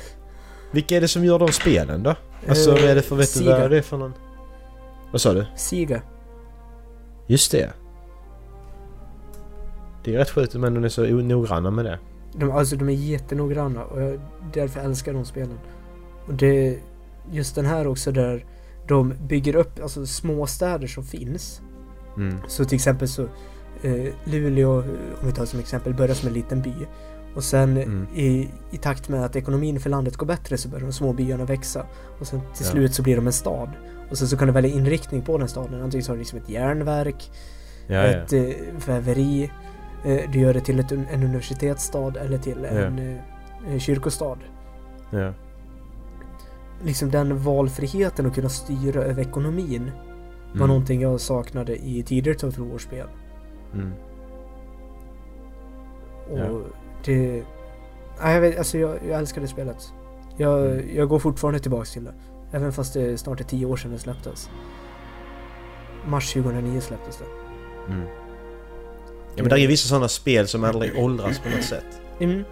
Vilka är det som gör de spelen då? Alltså Eh, vad är det för, vet du vad det är för någon? Vad sa du? Siga. Just det. Det är rätt sjukt om ändå är så noggranna med det. De, alltså de är jättenoggranna och jag därför älskar de spelen. Och det just den här också där de bygger upp alltså småstäder som finns. Mm. Så till exempel så eh, Luleå, om vi tar som exempel, börjar som en liten by. Och sen Mm. i, i takt med att ekonomin för landet går bättre så börjar de små byarna växa. Och sen till Ja. slut så blir de en stad. Och sen så kan du välja inriktning på den staden. Antingen så har du liksom ett järnverk, Ja, ja. ett eh, väveri. Eh, du gör det till ett, en universitetsstad eller till en eh, kyrkostad. ja. Liksom den valfriheten att kunna styra över ekonomin var Mm. någonting jag saknade i tidigare Total War-spel. Mm. Och Ja. det... Nej, jag, vet, alltså jag, jag älskar det spelet. Jag, Mm. jag går fortfarande tillbaks till det. Även fast det snart är tio år sedan det släpptes. Mars 2009 släpptes det. Ja men det är ju vissa sådana spel som aldrig åldras på något sätt. Mm.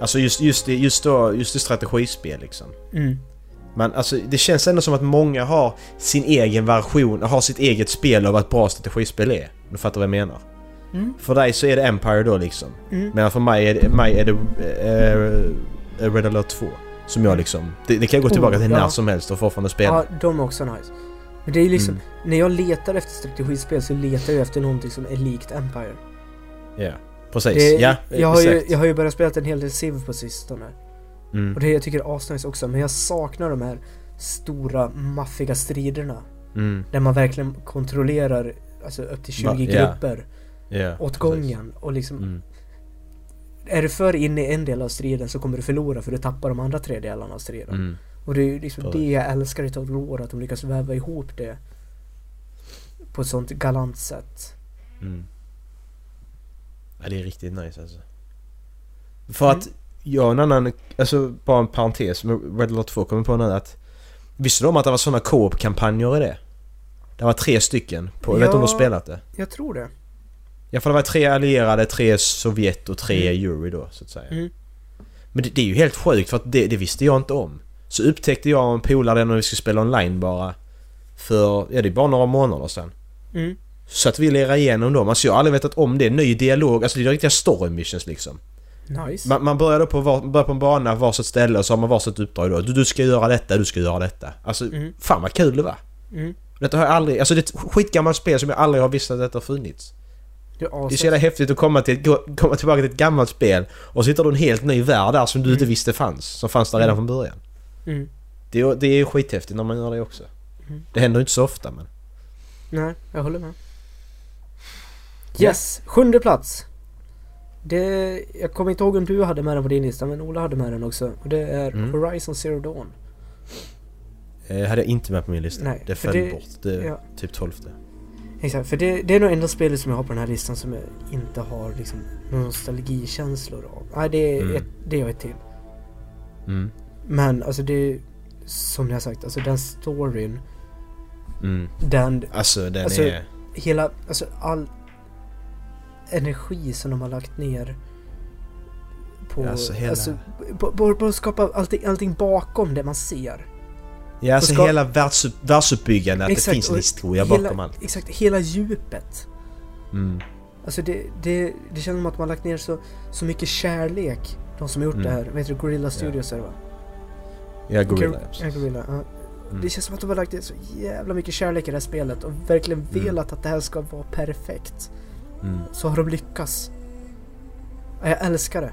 Alltså just, just, det, just då, just det strategispel liksom. Mm. Men alltså det känns ändå som att många har sin egen version, har sitt eget spel av vad ett bra strategispel är. Du fattar vad jag menar? Mm. För dig så är det Empire då liksom. Mm. Men för mig är det, mig är det äh, Red Alert 2. Som jag liksom... Det, det kan jag gå Oh, tillbaka till ja. när som helst och fortfarande spela. Ja, de är också nice. Men det är liksom, Mm. när jag letar efter strategispel så letar jag efter någonting som är likt Empire. Ja, precis. Det, ja, jag, har ju, exakt. jag har ju börjat spela en hel del Civ på sistone. Mm. Och det jag tycker är asnice också, men jag saknar de här stora maffiga striderna. Mm. Där man verkligen kontrollerar alltså upp till 20 Va- ja. grupper Ja, åt precis. gången. Och liksom, Mm. är du för inne i en del av striden så kommer du förlora för du tappar de andra tre delarna av striden. Och det är liksom det jag älskar i Total War, att de lyckas väva ihop det på ett sånt galant sätt. Mm. Ja, det är riktigt nice alltså. För Mm. att jag en annan, alltså bara en parentes med Red Alert 2 kommer på nu att Visste du om att det var sådana co-op-kampanjer i det? Det var tre stycken. På, Jag vet inte om du har spelat det? Jag tror det. Ja för det var tre allierade, tre Sovjet och tre Mm. Euro då så att säga. Mm. Men det, det är ju helt sjukt för att det, det visste jag inte om. Så upptäckte jag och en polare när vi skulle spela online bara. För, ja det är bara några månader sedan. Mm. Så att vi lirade igenom dem. Alltså jag har aldrig vetat om det. Ny dialog, alltså det är riktiga story missions liksom. Nice. Man, man börjar då på, var, börjar på en bana, varsitt ställe och så har man varsitt uppdrag då. Du, du ska göra detta, du ska göra detta. Alltså Mm. fan vad kul det var. Mm. Detta har jag aldrig... Alltså det är ett skitgammalt spel som jag aldrig har visst att detta har funnits. Det är Det är så jävla häftigt att komma, till, komma tillbaka till ett gammalt spel och så hittar du en helt ny värld där som du inte visste fanns. Som fanns där redan från början. Mm. Det är, det är skithäftigt när man gör det också. Mm. Det händer inte så ofta men... Nej, jag håller med. Yes, sjunde plats. Det, jag kommer inte ihåg om du hade med den på din lista, men Ola hade med den också. Och det är Mm. Horizon Zero Dawn. Eh, hade jag inte med på min lista. Nej, det föll det- bort. Det är ja. typ tolfte. Exakt, för det, det är nog enda spelet som jag har på den här listan som jag inte har liksom nostalgikänslor av. Nej, det är, Mm. ett, det är ett till. Mm. Men alltså det som jag har sagt, alltså den storyn, Mm. den, Alltså den Alltså, är... hela, alltså all energi som de har lagt ner på, Alltså, hela- alltså, på, på, på att skapa allting, allting bakom det man ser. Ja alltså ska- hela världsupp, världsuppbyggandet, att det Exakt, finns en historia hela, bakom allt. Exakt, hela djupet. Mm. Alltså det, det, det känns som att man lagt ner så, så mycket kärlek, de som har gjort Mm. det här. Vet du, Gorilla Studios är det va? Ja, Gorilla. Gor- Ja, Gorilla. Ja. Mm. Det känns som att de har lagt ner så jävla mycket kärlek i det här spelet och verkligen Mm. velat att det här ska vara perfekt. Mm. Så har de lyckats. Ja, Jag älskar det.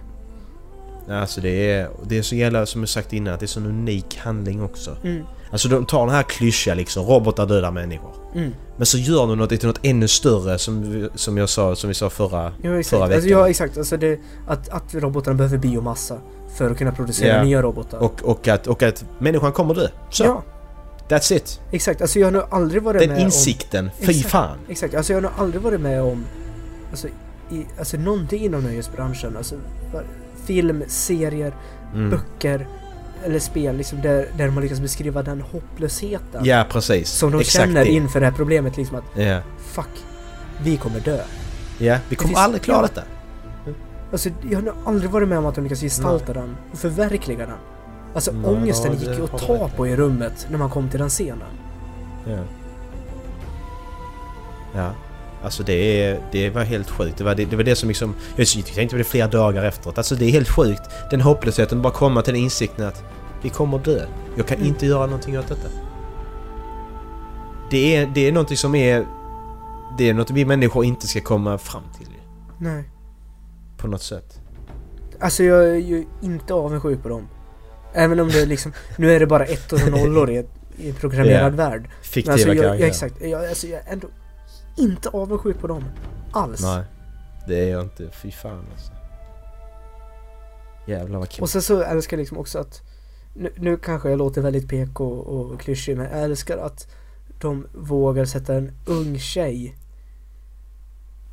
Alltså det är, det är så jävla, som jag sagt innan, att det är så en unik handling också. Mm. Alltså de tar den här klyschiga liksom, robotar dödar människor. Mm. Men så gör de något till något ännu större som, som jag sa, som vi sa förra, Ja, exakt. förra veckan. Alltså, ja, exakt. Alltså det, att, att robotarna behöver biomassa för att kunna producera Ja. nya robotar. och, och, att, och att människan kommer dö. Så, Ja, that's it. exakt. Alltså jag har nog aldrig varit Den med insikten, fy Exakt. fan. om... Exakt. Alltså jag har nog aldrig varit med om... Alltså, i, alltså någonting inom nöjesbranschen. Alltså film, serier, Mm. böcker eller spel liksom där, där man lyckas beskriva den hopplösheten Ja, precis. som de Exakt känner det. inför det här problemet liksom att Ja. fuck, vi kommer dö. ja, vi kommer aldrig klara detta. Alltså jag har aldrig varit med om att de lyckas gestalta den och förverkliga den. Alltså Nej, ångesten gick ju att ta på i rummet när man kom till den scenen. Ja. Ja. Alltså det, är, det var helt sjukt. Det var det, det var det som liksom... Jag tänkte på det flera dagar efteråt. Alltså det är helt sjukt. Den hopplösheten, bara komma till den insikten att vi kommer dö. Jag kan Mm. inte göra någonting åt detta. Det är, det är någonting som är... Det är något vi människor inte ska komma fram till Nej. På något sätt. Alltså jag är ju inte avundsjuk på dem. Även om det liksom, nu är det bara ettor och nollor i, ett, i en programmerad Ja. värld. Fiktiva alltså jag, ja, karaktärer. exakt. Jag, alltså jag är ändå inte avundsjuk på dem. Alls. Nej. Det är jag inte. Fy fan alltså. Jävlar vad kul. Och sen så älskar jag liksom också att nu, nu kanske jag låter väldigt PK och klyschig men jag älskar att de vågar sätta en ung tjej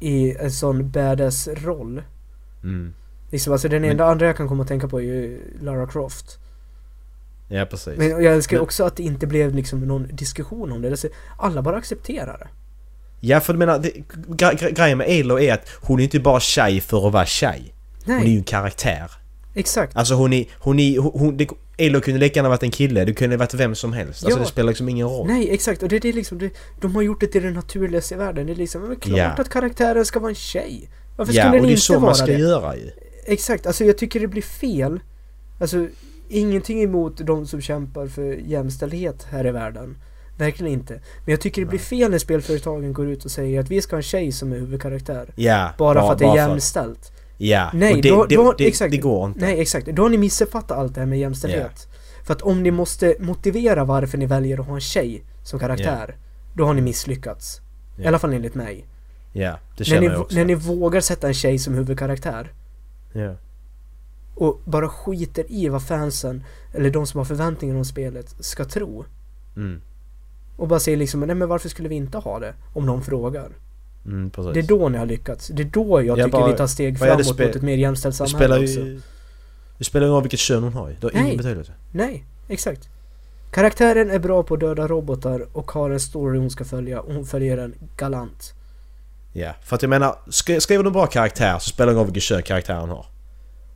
i en sån badass roll. Mm. Liksom alltså den Men- enda andra jag kan komma att tänka på är ju Lara Croft. Ja precis. Men jag älskar Men- också att det inte blev liksom någon diskussion om det. Alltså, alla bara accepterar det. Ja för du menar, det, gre- gre- grejen med Alo är att hon är inte bara tjej för att vara tjej. Nej, Hon är ju en karaktär. exakt. Alltså hon är... Hon är hon, hon, det, Alo kunde lika gärna varit en kille, det kunde varit vem som helst. Alltså Ja. det spelar liksom ingen roll. Nej, exakt. Och det, det är liksom, det, de har gjort det till det naturligaste i världen. Det är liksom, men klart Ja. att karaktären ska vara en tjej. Varför ja, skulle och den det är inte så vara man ska det? göra ju. Exakt, alltså jag tycker det blir fel. Alltså, ingenting emot de som kämpar för jämställdhet här i världen. Verkligen inte. Men jag tycker det blir fel när spelföretagen går ut och säger att vi ska ha en tjej som är huvudkaraktär. Ja. Bara för att det är jämställt. Ja. Nej, och det, då- det, då- det, exakt. det går inte. Nej, exakt. Då har ni missuppfattat allt det här med jämställdhet. För att om ni måste motivera varför ni väljer att ha en tjej som karaktär, då har ni misslyckats. I Ja. alla fall enligt mig. Ja, det När känner ni, jag också. när ni vågar sätta en tjej som huvudkaraktär Ja. och bara skiter i vad fansen, eller de som har förväntningar om spelet, ska tro. Mm. Och bara säger liksom, nej men varför skulle vi inte ha det? Om någon frågar. Mm, precis. Det är då ni har lyckats. Det är då jag Jag tycker bara- vi tar steg framåt mot ett mer jämställt samhälle spelar också. ju... Det spelar ingen roll vilket kön hon har. Det har Nej. ingen betydelse. Nej, exakt. Karaktären är bra på att döda robotar och har en story hon ska följa och hon följer den galant. Ja, för att jag menar, sk- skriver du en bra karaktär så spelar det ingen roll vilket kön karaktären har.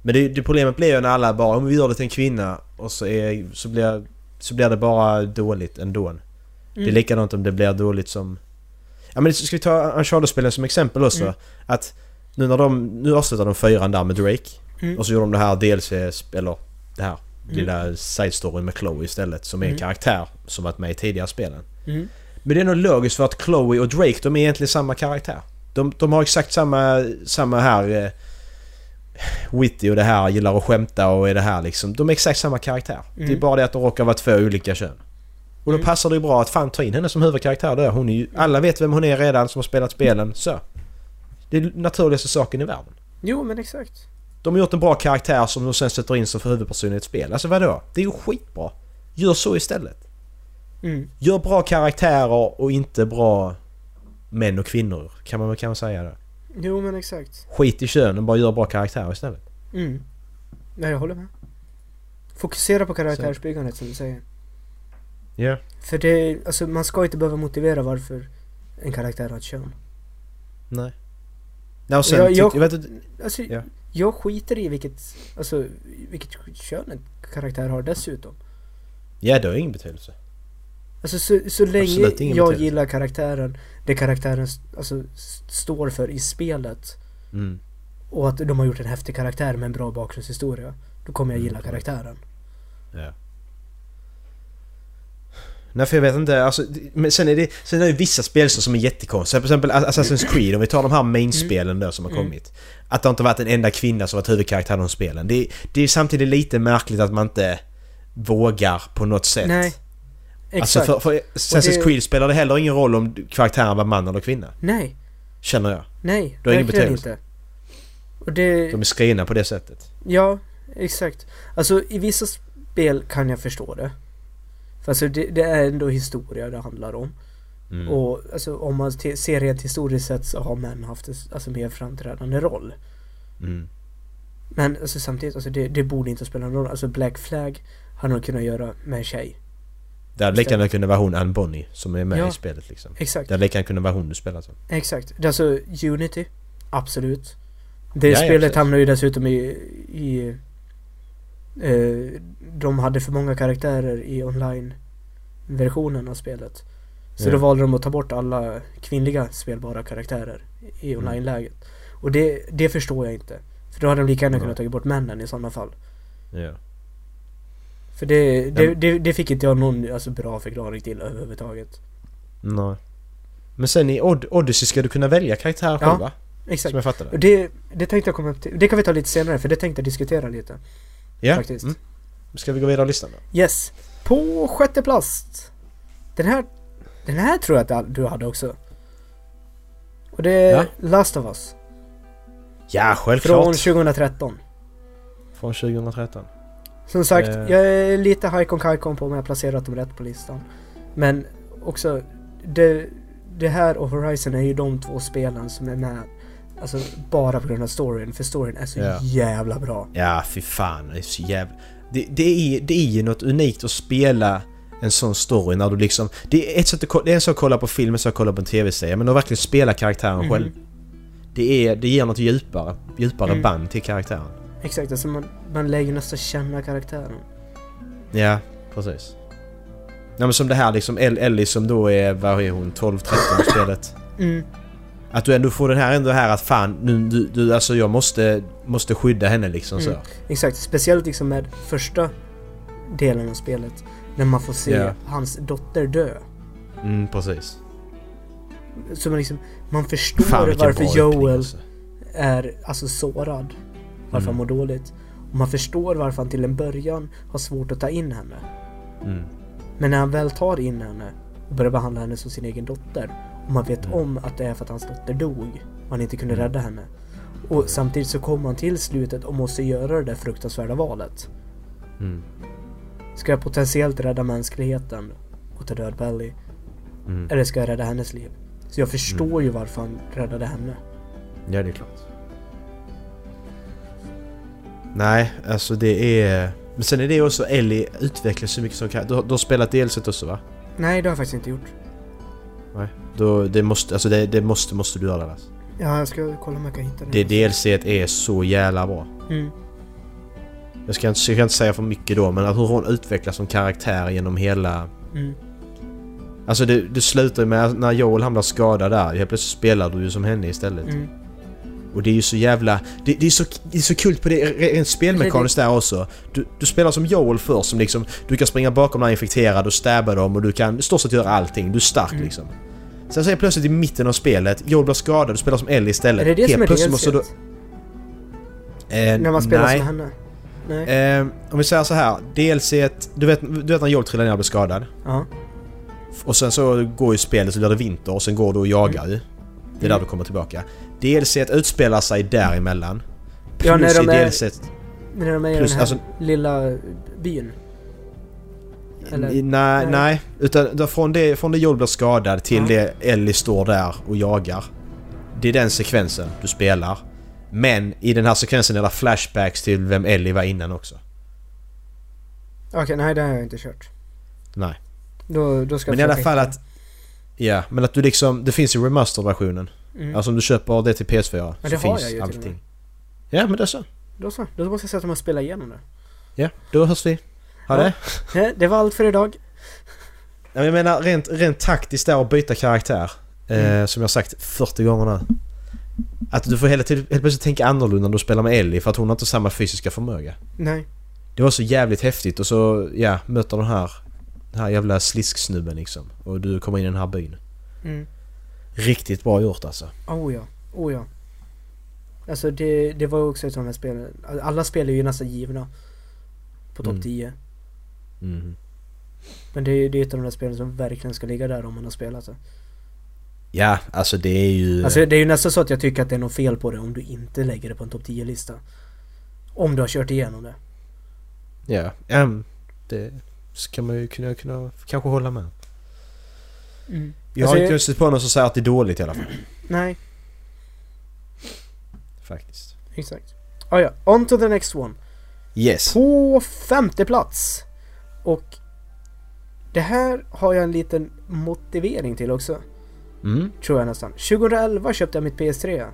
Men det, det problemet blir ju när alla bara om vi gör det till en kvinna och så, är, så, blir, så blir det bara dåligt ändå. Det är Mm. likadant om det blir dåligt som... Ja men ska vi ta Uncharted-spelen som exempel också? Mm. Att nu när de... Nu avslutar de fyran där med Drake. Mm. Och så gjorde de det här DLC, eller det här Mm. lilla side story med Chloe istället. Som är en Mm. karaktär som varit med i tidigare spelen. Mm. Men det är nog logiskt för att Chloe och Drake de är egentligen samma karaktär. De, de har exakt samma, samma här... Eh, witty och det här, gillar att skämta och är det här liksom. De är exakt samma karaktär. Det är Mm. bara det att de råkar vara två olika kön. Och då Mm. passar det ju bra att fan ta in henne som huvudkaraktär där. Hon är ju, alla vet vem hon är redan som har spelat spelen. Så. Det är naturligaste saken i världen. Jo men exakt. De har gjort en bra karaktär som de sen sätter in som för huvudperson i ett spel. Alltså vadå? Det är ju skitbra. Gör så istället. Mm. Gör bra karaktärer och inte bra män och kvinnor. Kan man väl kan man säga det. Jo men exakt. Skit i könen, bara gör bra karaktärer istället. Mm. Nej jag håller med. Fokusera på karaktärsbyggandet som du säger. Ja. För det, alltså man ska inte behöva motivera varför en karaktär har ett kön. Nej. Nej och sen Jag- jag, jag- vet inte... Alltså, Ja. jag skiter i vilket, alltså, vilket kön en karaktär har dessutom. Ja, det har ingen betydelse. Alltså så, så länge jag gillar karaktären, det karaktären alltså, står för i spelet Mm. och att de har gjort en häftig karaktär med en bra bakgrundshistoria. Då kommer jag gilla Mm. karaktären. Ja. Nej för jag vet inte, alltså, men sen är det, sen är det vissa spel som är jättekonstiga. Till exempel Assassin's Creed, om vi tar de här main-spelen då som har Mm. kommit. Att det inte varit en enda kvinna som varit huvudkaraktär i de spelen. Det, det är samtidigt lite märkligt att man inte vågar på något sätt. Nej. Alltså Exakt. för, för Assassin's det- Creed spelar det heller ingen roll om karaktären var man eller kvinna. Nej, Känner jag. nej. Har ingen betydelse. inte. Och det... De är skrivna på det sättet. Ja, exakt. Alltså i vissa spel kan jag förstå det. För alltså det, det är ändå historia det handlar om. Mm. Och alltså om man ser rent historiskt sett så har män haft en alltså, mer framträdande roll. Mm. Men alltså, samtidigt, alltså, det, det borde inte spela någon roll. Alltså Black Flag hade man kunnat göra med en tjej. Det hade lika gärna kunnat vara hon Anne Bonny som är med Ja. i spelet liksom. Exakt. Det hade lika gärna kunnat vara hon du spelar som. Exakt. Alltså Unity. Absolut. Det Ja, ja, spelet precis. hamnar ju dessutom i... i eh, de hade för många karaktärer i online-versionen av spelet. Så Ja. då valde de att ta bort alla kvinnliga spelbara karaktärer i Mm. online-läget. Och det, det förstår jag inte. För då hade de lika gärna kunnat ta bort männen i sådana fall. Ja. För det, det, det, det fick inte jag någon alltså, bra förklaring till överhuvudtaget. Nej. Men sen i Od- Odyssey ska du kunna välja karaktär själv Ja. va? Exakt. Som jag fattar Och det. det, tänkte jag komma upp till. Det kan vi ta lite senare för det tänkte jag diskutera lite. Ja. faktiskt. Mm. Ska vi gå vidare i listan då? Yes. På sjätte plats. Den här, den här tror jag att du hade också. Och det är Ja. Last of Us. Ja, självklart. Från 2013. Från 2013. Som sagt, Eh. jag är lite hajkon kajkon på om jag har placerat dem rätt på listan. Men också, det, det här och Horizon är ju de två spelen som är med. Alltså bara på grund av storyn, för storyn är så Ja. jävla bra. Ja, fy fan. Det är så jävla... Det, det, är, det är ju något unikt att spela en sån story när du liksom... Det är, ett sätt att, det är en sak att kolla på film, en sak att kolla på en tv-serie, men att verkligen spela karaktären Mhm. själv. Det, är, det ger något djupare, djupare Mm. band till karaktären. Exakt, alltså man, man lär ju nästan känna karaktären. Ja, precis. Ja men som det här liksom, El- Ellie som då är, vad är hon, 12-13 i spelet. Mm, Att du ändå får den här ändå här att fan, nu, du, du, alltså jag måste, måste skydda henne liksom Mm. så. exakt, speciellt liksom med första delen av spelet. När man får se Ja. hans dotter dö. Mm, precis. Så man liksom, man förstår Fan varför Joel alltså. är alltså sårad. Varför han Mm. mår dåligt. Och man förstår varför han till en början har svårt att ta in henne. Mm. Men när han väl tar in henne och börjar behandla henne som sin egen dotter. Och man vet Mm. om att det är för att hans dotter dog. Och han inte kunde Mm. rädda henne. Och samtidigt så kommer han till slutet och måste göra det där fruktansvärda valet. Mm. Ska jag potentiellt rädda mänskligheten och ta död Belly? Mm. Eller ska jag rädda hennes liv? Så jag förstår ju varför han räddade henne. Ja, det är klart. Nej, alltså det är... Men sen är det också Ellie utvecklas så mycket som kan. Du, du har spelat DLC också va? Nej, det har jag faktiskt inte gjort. Nej. Då, det måste, alltså det, det måste, måste du göra Dallas. Ja, jag ska kolla om jag kan hitta det. Det DLC är så jävla bra. Mm. Jag ska, inte, jag ska inte säga för mycket då men att hur hon utvecklas som karaktär genom hela... Mm. Alltså det, det slutar med när Joel hamnar skadad där. Helt plötsligt spelar du ju som henne istället. Mm. Och det är ju så jävla... Det, det, är, så, det är så kul på det rent spelmekaniskt där också. Du, du spelar som Joel först som liksom... Du kan springa bakom några infekterade och stabba dem och du kan i stort sett göra allting. Du är stark Mm. liksom. Sen så är plötsligt i mitten av spelet, Joel blir skadad, du spelar som Ellie istället. Är det det Helt som är plötsligt måste du... Eh, När man spelar nej. som henne? Nej. Eh, om vi säger så här, DLC du vet, du vet när Joel trillar ner och blir skadad? Ja. Och sen så går ju spelet så blir det vinter och sen går du och jagar ju. Det är där Mm. du kommer tillbaka. DLC ett utspelar sig däremellan. Ja, när Plus de i är- DLC ett- När de är i Plus, den här alltså- lilla byn. Eller? I- Nej, Nej. Utan från det, från det Joel blir skadad till Ja. det Ellie står där och jagar. Det är den sekvensen du spelar. Men i den här sekvensen är det flashbacks till vem Ellie var innan också. Okej, nej det har jag inte kört. Nej. Då, då ska Men i alla fall att... Ja, men att du liksom... Det finns ju remaster-versionen. Mm. Alltså om du köper det till PS4 Ja, så det har finns jag ju till och allting. med. Ja, men det så. Då så. Då måste jag sätta mig och spela igenom det. Ja, då hörs vi. Ha Ja. det. Eh, Det var allt för idag. Ja, men Jag menar rent, rent taktiskt där att byta karaktär. Eh, Mm. som jag sagt 40 gånger nu. Att du får hela tiden helt plötsligt tänka annorlunda när du spelar med Ellie för att hon har inte samma fysiska förmåga. Nej. Det var så jävligt häftigt och så, ja, möter den här, den här jävla slisksnubben liksom. Och du kommer in i den här byn. Mm. Riktigt bra gjort alltså. Oh ja. Oh ja. Alltså det, det var också ett av de här spelen. Alla spel är ju nästan givna. På topp Mm. 10. Mm. Men det är det är ett av de där spelen som verkligen ska ligga där om man har spelat det. Ja, alltså det är ju... Alltså det är ju nästan så att jag tycker att det är något fel på det om du inte lägger det på en topp 10-lista. Om du har kört igenom det. Ja, ehm, det ska man ju kunna, kunna kanske hålla med. Mm. Jag har Alltså, inte stött på någon som säger att det är dåligt i alla fall. Nej, Faktiskt. exakt. Ah, ja, on to the next one. Yes. På femte plats. Och det här har jag en liten motivering till också. Mm. Tror jag nästan. 2011 köpte jag mitt PS3.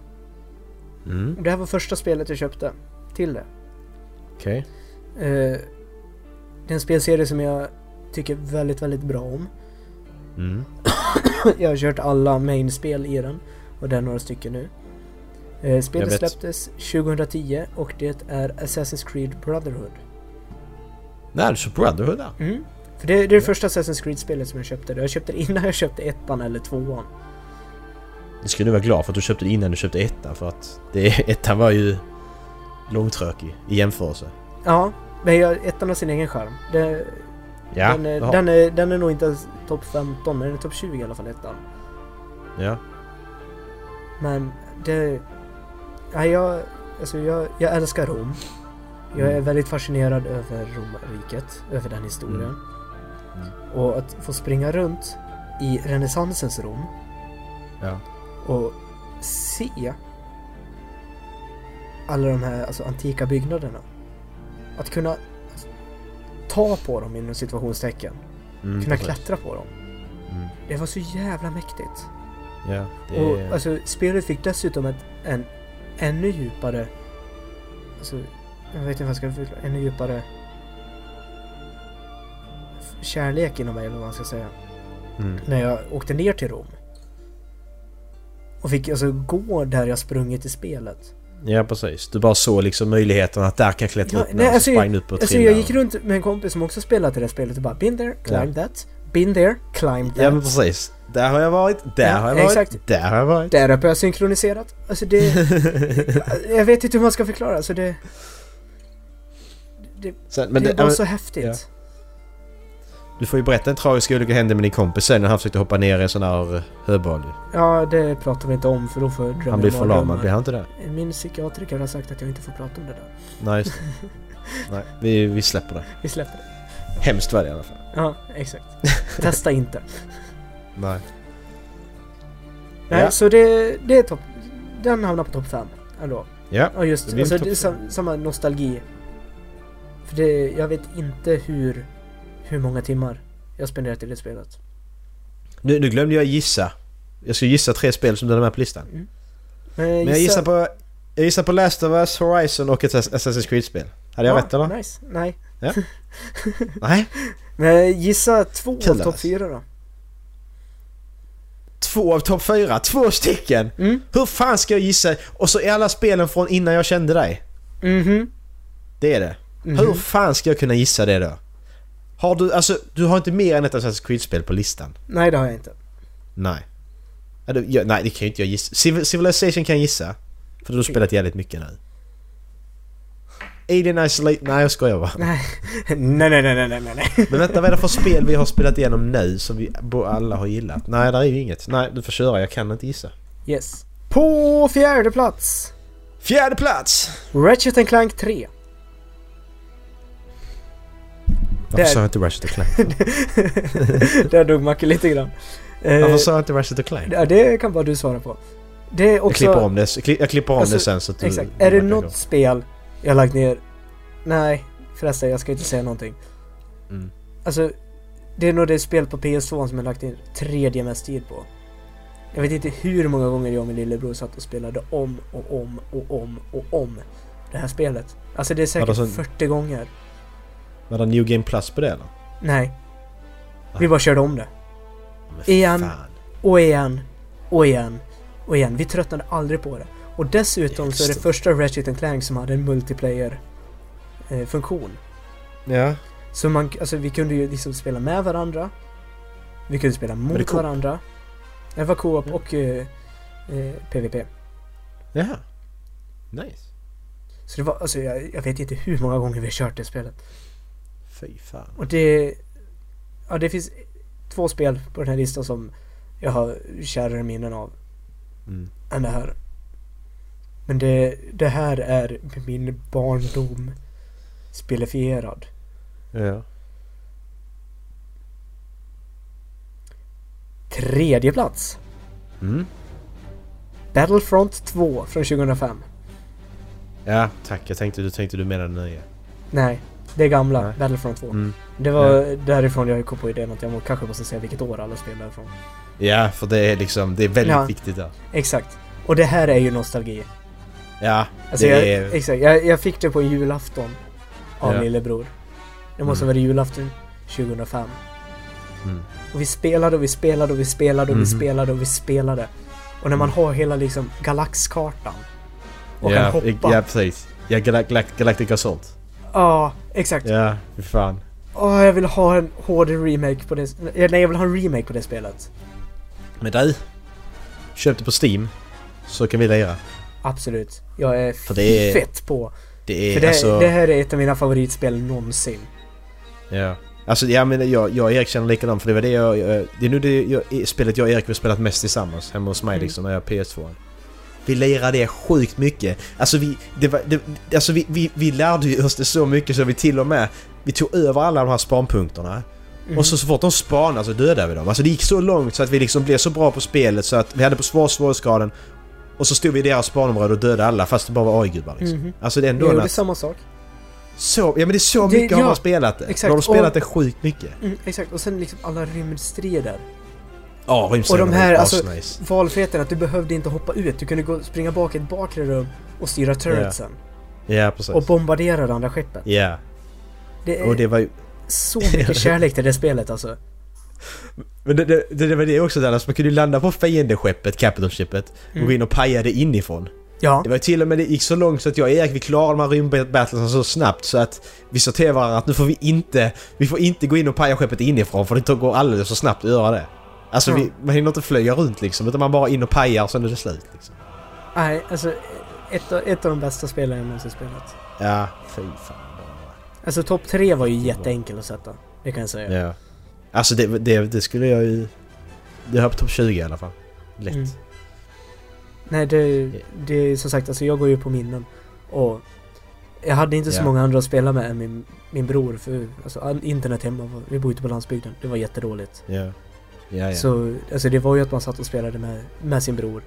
Mm. Det här var första spelet jag köpte till det. Okej. Eh, det är en spelserie som jag tycker väldigt, väldigt bra om. Mm. jag har kört alla main-spel i den. Och det är några stycken nu. Eh, spelet släpptes 2010 och det är Assassin's Creed Brotherhood. Nej, du kör Brotherhood där. Mm. För det, det är det första Assassin's Creed-spelet som jag köpte. Jag köpte det innan jag köpte ettan eller tvåan. Du ska nu vara glad för att du köpte det innan du köpte ettan för att det, ettan var ju långtråkig i jämförelse. Ja, men jag, ettan har sin egen charm. Det, Ja, den, är, den, är, den är nog inte ens topp 15, men den är topp 20 i alla fall, ettan. ja. Men det... Ja, jag, alltså jag, jag älskar Rom. Jag är Mm. väldigt fascinerad över romarriket, över den historien. Mm. Mm. Och att få springa runt i renässansens Rom Ja. och se alla de här alltså, antika byggnaderna. Att kunna ta på dem inom situationstecken. Mm, kunna precis. klättra på dem. Mm. Det var så jävla mäktigt. Ja, det Och alltså spelet fick dessutom ett, en ännu djupare... Alltså, jag vet inte vad jag ska förklara. Ännu djupare... Kärlek inom mig eller vad man ska säga. Mm. När jag åkte ner till Rom. Och fick alltså gå där jag sprungit i spelet. Ja, precis. Du bara såg liksom möjligheten att där kan klättra Ja, upp nej, när alltså, så sprang upp och Alltså jag gick runt med en kompis som också spelat det spelet och bara Been there, climb that. Been there, climb that. Ja, men precis. Där har jag varit, där Ja, har jag varit, exakt. där har jag varit. Där uppe har jag synkroniserat. Alltså det... jag vet inte hur man ska förklara. Alltså det... Det, Sen, det, det, var men, så häftigt. Du får ju berätta en tragisk olycka hände med din kompis sen när han försökte hoppa ner i en sån här höbal. ju. Ja, det pratar vi inte om för då får jag drömma Han blir förlamad, blir han inte det? Min psykiatriker har sagt att jag inte får prata om det där. Nej, just det. Nej, vi, vi släpper det. Vi släpper det. Hemskt var det i alla fall. Ja, exakt. Testa inte. Nej. Nej, Ja. så det, det är topp... Den hamnar på topp 5. Ändå. Ja. Ja, just Det blir alltså, sam, samma nostalgi. För det, jag vet inte hur, hur många timmar jag spenderat i det spelet. Nu, nu glömde jag gissa. Jag ska gissa tre spel som du hade med på listan. Men jag Men jag gissar på... Jag gissar på Last of Us, Horizon och ett Ass- Assassin's Creed-spel. Hade jag Ja, rätt eller? Nice. Nej. Nej. Men gissa två Kul av topp fyra då. Två av topp fyra, två stycken! Mm. Hur fan ska jag gissa? Och så är alla spelen från innan jag kände dig. Mhm. Det är det. Mhm. Hur fan ska jag kunna gissa det då? Har du, alltså, du har inte mer än ett Assassin's Creed-spel på listan? Nej, det har jag inte. Nej. Ja, det, ja, nej, det kan ju inte jag gissa. Civil- Civilization kan jag gissa. För du har spelat jävligt mycket nu. Alien Isolate... Nej, jag skojar bara. Nej. nej, nej, nej, nej, nej, nej. Men vänta, vad är det för spel vi har spelat igenom nu som vi alla har gillat? Nej, där är ju inget. Nej, du får köra. Jag kan inte gissa. Yes. På fjärde plats. Fjärde plats! Ratchet and Clank 3. Varför Där. sa jag inte Ratchet Clank? Där dog Macke lite grann. Eh, Varför sa jag inte Ratchet Clank? ja, det kan bara du svara på. Det är också... Jag klipper om det, jag kli- jag klipper om Alltså, det sen så att du... Exakt. Är det något spel jag har lagt ner... Nej, förresten jag ska inte säga någonting. Mm. Alltså, det är nog det spel på PS2 som jag lagt ner tredje mest tid på. Jag vet inte hur många gånger jag och min lillebror satt och spelade om och om och om och om det här spelet. Alltså det är säkert Alltså- 40 gånger. Var det New Game Plus på det eller? Nej. Vi bara körde om det. Igen. fan. Och igen. Och igen. Och igen. Vi tröttnade aldrig på det. Och dessutom så är det Just första Ratchet Clank som hade en multiplayer eh, funktion. Ja. Så man, alltså vi kunde ju liksom spela med varandra. Vi kunde spela mot co-op? varandra. Det var co-op och eh, eh, PVP. Jaha. Nice. Så det var, alltså jag, jag vet inte hur många gånger vi har kört det spelet. Fy fan. Och det... Ja, det finns två spel på den här listan som jag har kärare minnen av Mm. än det här. Men det, det här är min barndom spelifierad. Ja. Tredje plats. Mm. Battlefront 2 från 2005. Ja, tack. Jag tänkte du tänkte du menade nya. Nej, det gamla Nej. Battlefront 2. Mm. Det var därifrån jag kom på idén att jag må, kanske måste säga vilket år alla spel därifrån. Ja, för det är liksom, det är väldigt Ja. viktigt där. Exakt. Och det här är ju nostalgi. Ja, Alltså det jag, är... exakt, jag, jag fick det på julafton av Ja. lillebror. Det måste Mm. varit julafton 2005. Mm. Och vi spelade och vi spelade och vi spelade och vi Mhm. spelade och vi spelade. Och när man har hela liksom galaxkartan och ja, kan hoppa. Ja, Ja, precis. Ja, Galac Galac Galactic Assault. Exakt. Ja, fy fan. Åh, jag vill ha en HD remake på det. eh, Nej, jag vill ha en remake på det spelet. Men du. Köp det på Steam. Så kan vi lira. Absolut. Jag är, För det är- fett på. Det är För det, alltså... det här är ett av mina favoritspel någonsin. Ja. Alltså ja men jag, jag och Erik känner likadant för det var det jag... jag- Det är nu det jag, spelet jag och Erik har spelat mest tillsammans hemma hos mig Mm. liksom när jag har PS2. Vi lirade det sjukt mycket. Alltså vi... Det var, det, alltså vi, vi, vi lärde oss det så mycket så vi till och med... Vi tog över alla de här spanpunkterna. Mm. Och så, så fort de spanade så dödade vi dem. Alltså det gick så långt så att vi liksom blev så bra på spelet så att vi hade på svår svårighetsgraden och så stod vi i deras spanområde och dödade alla fast det bara var AI-gubbar liksom. Mhm. Alltså det är ändå en gjorde samma sak. så, ja men det är så Det- mycket har ja, man spelat det. exakt. Då har de spelat Och- det sjukt mycket. Mm, exakt, och sen liksom alla rymdstrider. Ja, Och de här, alltså, asnice. valfriheten att du behövde inte hoppa ut. Du kunde gå, springa bak i ett bakre rum och styra turretsen. Ja, precis. Och bombardera det andra skeppet. Ja, Det är och det var ju... så mycket kärlek till det spelet alltså. Men det, det, det, var det också där, alltså man kunde ju landa på fiendeskeppet, capitalshippet, och Mm. gå in och paja det inifrån. Ja. Det var till och med, det gick så långt så att jag och Erik vi klarade de här rymdbattlesen så snabbt så att vi sa till varandra att nu får vi inte, vi får inte gå in och paja skeppet inifrån för det går alldeles för snabbt att göra det. Alltså Ja. vi, man hinner inte flyga runt liksom utan man bara in och pajar och sen är det slut liksom. Nej, alltså ett, av- ett av de bästa spelen jag någonsin spelat. Ja, fy fan. Alltså topp tre var ju jätteenkel att sätta. Det kan jag säga. Ja. Alltså det, det, det skulle jag ju... Det har på topp 20 i alla fall. Lätt. Mm. Nej, det, det är som sagt, alltså jag går ju på minnen. Och jag hade inte så Ja. många andra att spela med än min, min bror. För alltså, all- internet hemma, vi bor ute på landsbygden. Det var jättedåligt. Ja. Ja, ja. Så alltså det var ju att man satt och spelade med, med sin bror.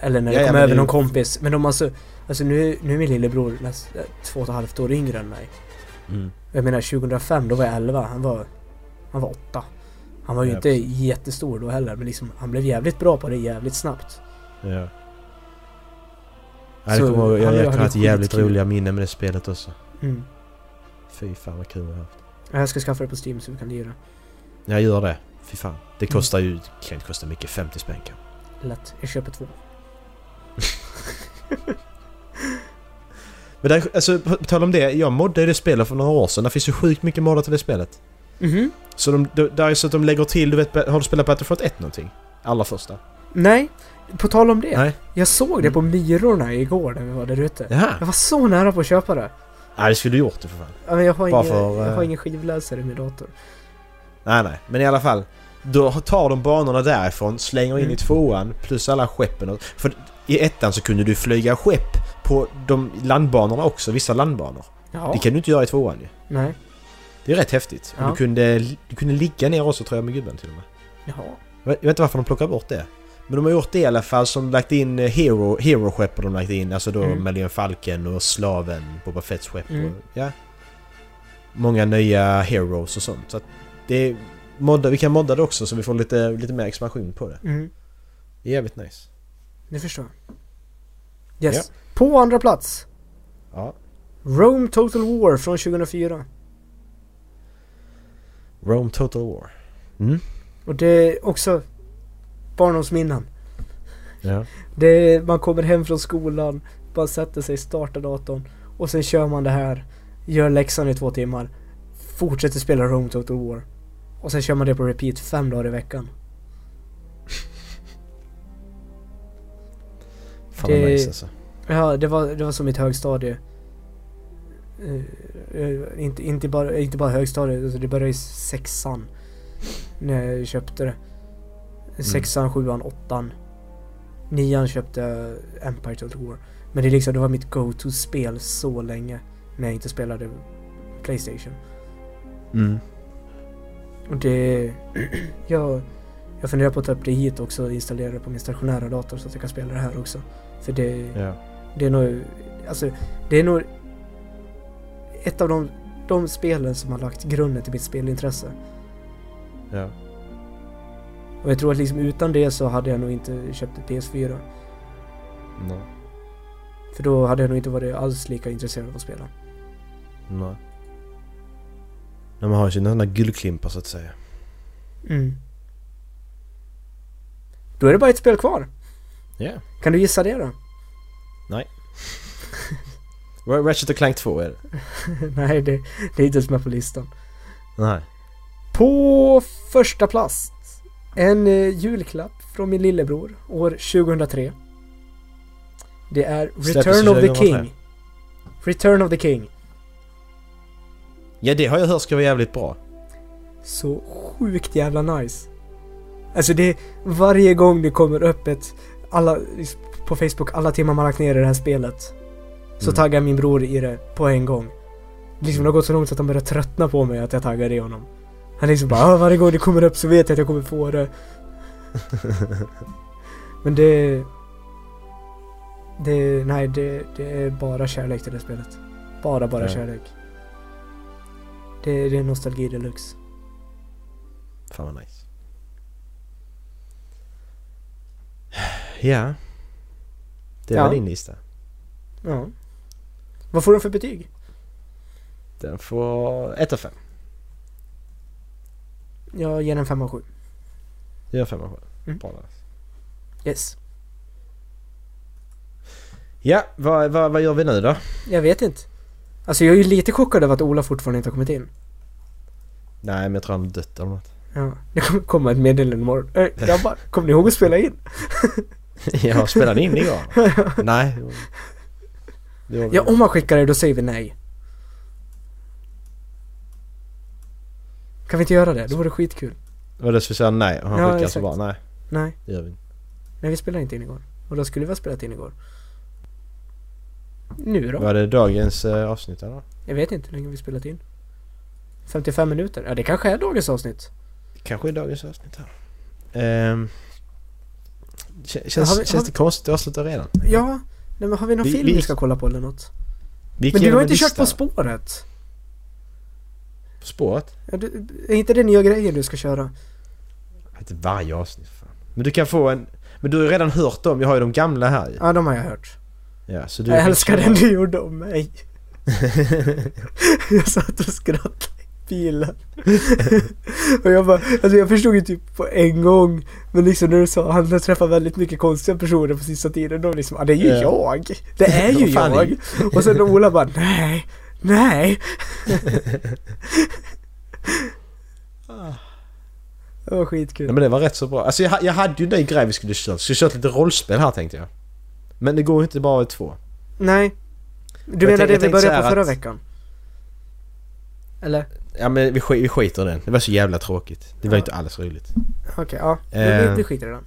Eller när det ja, kom över någon ju- kompis. Men de alltså, alltså nu, nu är min lillebror näst, äh, två och ett halvt år yngre än mig. Mm. Jag menar 2005, då var jag 11. Han var, han var 8. Han var ju inte precis. jättestor då heller, men liksom, han blev jävligt bra på det jävligt snabbt. Ja. Ja, det Så jag, jag, jag kan hade ha ett jävligt skitkul. roliga minnen med det spelet också. Mm. Fy fan vad kul det har haft. Jag ska skaffa det på Steam så vi kan lira. Jag gör det. Fy fan. Det Mm. kostar ju... Det kan inte kosta mycket. 50 spänn kanske. Lätt. Jag köper två. Men där, alltså på tal om det. Jag moddade det spelet för några år sedan. Det finns ju sjukt mycket moddar till det spelet. Mhm. Så de, de, där är så att de lägger till, du vet, har du spelat Battlefront 1 någonting? Allra första? Nej, på tal om det. Nej. Jag såg det på Myrorna igår när vi var där ute. Jaha. Jag var så nära på att köpa det. Nej, det skulle du gjort det för fan. Ja, men jag har, Bara ingen, för, jag har eh, ingen skivläsare i min dator. Nej, nej. Men i alla fall. Då tar de banorna därifrån, slänger in Mm. i tvåan, plus alla skeppen. För i ettan så kunde du flyga skepp på de landbanorna också, vissa landbanor. Ja. Det kan du inte göra i tvåan ju. Nej. Det är rätt häftigt. Ja. Du, kunde, du kunde ligga ner också tror jag med gubben till och med. Jaha. Jag vet, inte varför de plockar bort det. Men de har gjort det i alla fall som lagt in eh, Hero, Hero-skepp de lagt in. Alltså då Mm. Millennium Falcon och Slaven, Boba Fetts skepp Mm. och ja. Många nya Heroes och sånt. Så att det är, modda, vi kan modda det också så vi får lite, lite mer expansion på det. Mm. Jävligt nice. Det förstår. Yes. På andra plats. Ja. Rome Total War från 2004. Rome Total War. Mm. Och det är också barndomsminnen. Ja. Det är, man kommer hem från skolan, bara sätter sig, startar datorn och sen kör man det här, gör läxan i två timmar, fortsätter spela Rome Total War. Och sen kör man det på repeat fem dagar i veckan. Fan Det- vad nice alltså. Ja, det var, det var som mitt högstadie. Eh, inte, inte, bara, inte bara högstadiet, alltså det började i sexan. När jag köpte det. Sexan, sjuan, åttan. Nian köpte jag Empire Total War. Men det, är liksom, det var mitt go-to-spel så länge. När jag inte spelade Playstation. Mm. Och det... jag, jag funderar på att ta upp det hit också och installera det på min stationära dator så att jag kan spela det här också. För det... Ja. Det är nog, alltså, det är nog ett av de, de spelen som har lagt grunden till mitt spelintresse. Ja. Och jag tror att liksom utan det så hade jag nog inte köpt ett PS4. Nej. För då hade jag nog inte varit alls lika intresserad av att spela. Nej. Nej, man har sina sådana guldklimpar så att säga. Mm. Då är det bara ett spel kvar. Ja. Kan du gissa det då? Yeah. Ratchet Clank 2 är det. Nej, det, det är inte ens med på listan. Nej. På första plats. En eh, julklapp från min lillebror år 2003. Det är Return of the 2003. King. Return of the King. Ja, det har jag hört ska vara jävligt bra. Så sjukt jävla nice. Alltså det, varje gång det kommer upp ett, alla, på Facebook, alla timmar man lagt ner i det här spelet. Så Mm. taggar min bror i det på en gång. Liksom det har gått så långt att han börjar tröttna på mig att jag taggar i honom. Han liksom bara "Ah, varje gång det kommer upp så vet jag att jag kommer få det. Men det... Det, nej det, det är bara kärlek till det spelet. Bara, bara Ja. kärlek. Det, det är nostalgi deluxe. Fan vad nice. Ja. Det Ja. var din lista. Ja. Vad får den för betyg? Den får 1 av 5. Jag ger den 5 av 7. Det gör 5 av 7. Mm. Bra. Yes. Ja, vad, vad, vad gör vi nu då? Jag vet inte. Alltså jag är ju lite chockad över att Ola fortfarande inte har kommit in. Nej, men jag tror han har dött eller något. Ja. Det kommer komma ett meddelande imorgon. Äh, grabbar, kommer ni ihåg att spela in? Jag spelade in igår. Nej. det var- det Ja, om han skickar det då säger vi nej. Kan vi inte göra det? Då vore det skitkul. Det så vi säga nej? Och han Ja, skickade så bara nej. Nej, Det gör vi inte. nej vi spelade inte in igår. Och då skulle vi ha spelat in igår. Nu då? Var det dagens eh, avsnitt eller? Jag vet inte hur länge vi spelat in. 55 minuter? Ja, det kanske är dagens avsnitt. Kanske i dagens avsnitt här. Ehm, kä- känns Har vi- känns har det konstigt att avsluta redan? Ja, nej, men har vi någon Vi- film vi- vi ska kolla på eller något? Vi Men du har inte kört. På spåret? På spåret? Ja, du, är inte det nya grejen du ska köra? Inte varje avsnitt fan. Men du kan få en... Men du har ju redan hört dem. Jag har ju de gamla här ju. Ja, de har jag hört. Ja, så du Jag älskar köra- den du gjorde om mig. jag satt och skrattade i bilen. och jag bara, alltså jag förstod ju typ på en gång. Men liksom när du sa han har träffat väldigt mycket konstiga personer på sista tiden. Då liksom, ah, det är ju Ja. jag. Det är ju jag. Och sen Ola bara, nej, nej. Det var skitkul. Nej men det var rätt så bra. Alltså jag, jag hade ju den grej vi skulle köra. Skulle kört lite rollspel här tänkte jag. Men det går ju inte bara i två. Nej. Du menar det vi började på förra att- veckan? Eller? Ja men vi, sk- vi skiter i den. Det var så jävla tråkigt. Det var Ja. inte alls roligt. Okej, ja. Men Eh. vi, vi skiter i den.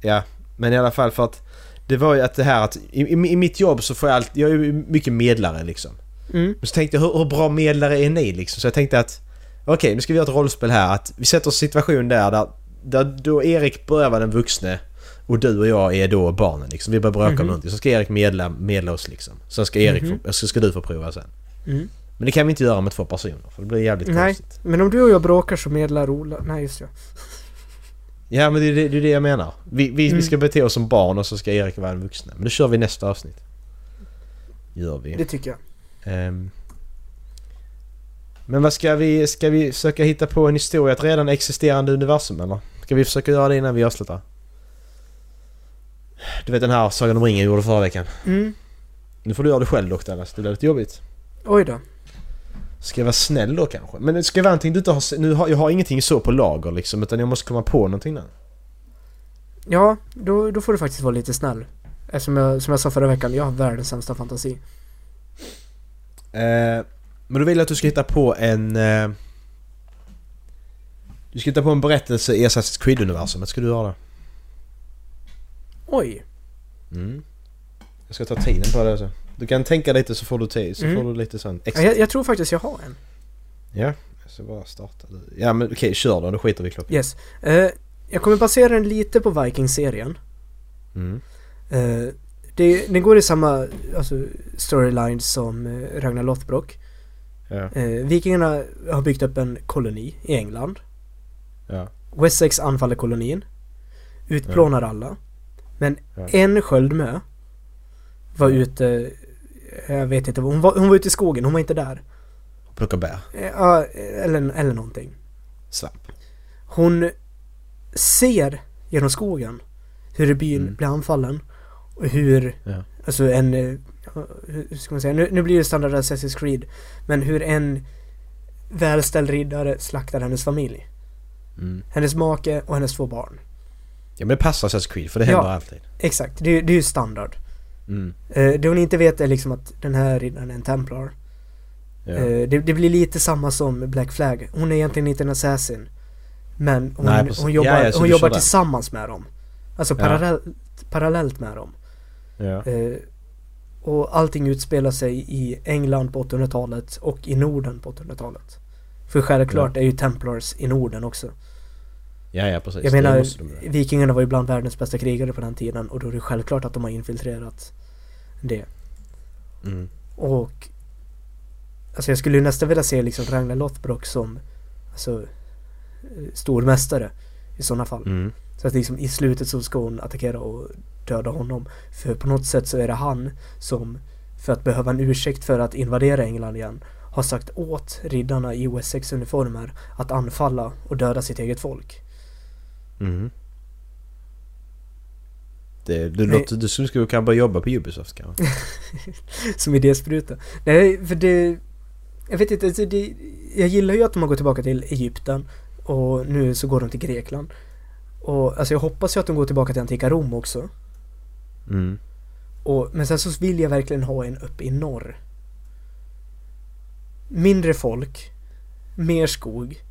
Ja, men i alla fall för att det var ju att det här att i, i, i mitt jobb så får jag alltid, jag är ju mycket medlare liksom. Mm. Men så tänkte jag hur, hur bra medlare är ni liksom? Så jag tänkte att okej nu ska vi göra ett rollspel här att vi sätter oss i en situation där, där, där då Erik börjar vara den vuxne och du och jag är då barnen liksom. Vi börjar bråka Mhm. om någonting. Så ska Erik medla, medla oss liksom. Sen ska Erik Mhm. få, så ska du få prova sen. Mm. Men det kan vi inte göra med två personer för det blir jävligt Nej. konstigt. Men om du och jag bråkar så medlar Ola. Nej, just det. Ja men det är det, det, det jag menar. Vi, vi, Mm. vi ska bete oss som barn och så ska Erik vara den vuxne. Men det kör vi nästa avsnitt. Gör vi. Det tycker jag. Ehm. Men vad ska vi... Ska vi försöka hitta på en historia ett redan existerande universum eller? Ska vi försöka göra det innan vi avslutar? Du vet den här Sagan om ringen jag gjorde förra veckan. Mm. Nu får du göra det själv dock Dallas. Det blir lite jobbigt. Oj då. Ska jag vara snäll då kanske? Men ska vara någonting du inte har... Nu har, jag har ingenting så på lager liksom utan jag måste komma på någonting nu. Ja, då, då får du faktiskt vara lite snäll. Eftersom jag, som jag sa förra veckan, jag har världens sämsta fantasi. Eh, men då vill jag att du ska hitta på en... Eh, du ska hitta på en berättelse i Assassin's Creed-universumet. Ska du göra det? Oj. Mm. Jag ska ta tiden på det också. Du kan tänka lite så får du tid, så Mm. får du lite sånt Ja, extra. Jag, jag tror faktiskt jag har en. Ja, jag ska bara starta. Ja men okej, kör då. Då skiter vi i klockan. Yes. Eh, jag kommer basera den lite på Vikings-serien. Mm. Eh, det, den går i samma alltså, storyline som eh, Ragnar Lothbrok. Ja, Eh, vikingarna har byggt upp en koloni i England. ja, Wessex anfaller kolonin. Utplånar alla. Men Ja. en sköldmö var ute, jag vet inte, hon var, hon var ute i skogen, hon var inte där. plocka bär. Eh, Ja, eller, eller någonting. Svamp. Hon ser genom skogen hur byn Mm. blir anfallen. Och hur, Ja. alltså en, eh, hur hur ska man säga, nu, nu blir det standard Assassin's Creed. Men hur en välställd riddare slaktar hennes familj. Mm. Hennes make och hennes två barn. Ja men det passar Assassin's Creed för det händer Ja. alltid. Exakt, det, det är ju standard. Mm. Eh, det hon inte vet är liksom att den här riddaren är en templar. Ja. Eh, det, det blir lite samma som Black Flag. Hon är egentligen inte en assassin. Men hon, Nej, hon jobbar, Ja, hon jobbar tillsammans med dem. Alltså parallellt, parallellt med dem. Eh, och allting utspelar sig i England på 800-talet och i Norden på 800-talet. För självklart är ju Templars i Norden också. Ja, ja precis. Jag menar, de vikingarna var ju bland världens bästa krigare på den tiden och då är det självklart att de har infiltrerat det. Mm. Och Alltså jag skulle ju nästan vilja se liksom Ragnar Lothbrok som Alltså eh, Stormästare I sådana fall. Mm. Så att liksom i slutet så ska hon attackera och döda honom. För på något sätt så är det han som För att behöva en ursäkt för att invadera England igen Har sagt åt riddarna i Wessex uniformer Att anfalla och döda sitt eget folk. Mm. Det, du, låter, du skulle skulle kunna börja jobba på Ubisoft kanske? Som idéspruta. Nej, för det... Jag vet inte, alltså det, jag gillar ju att de har gått tillbaka till Egypten och nu så går de till Grekland. Och alltså jag hoppas ju att de går tillbaka till antika Rom också. Mm. Och, men sen så vill jag verkligen ha en uppe i norr. Mindre folk, mer skog.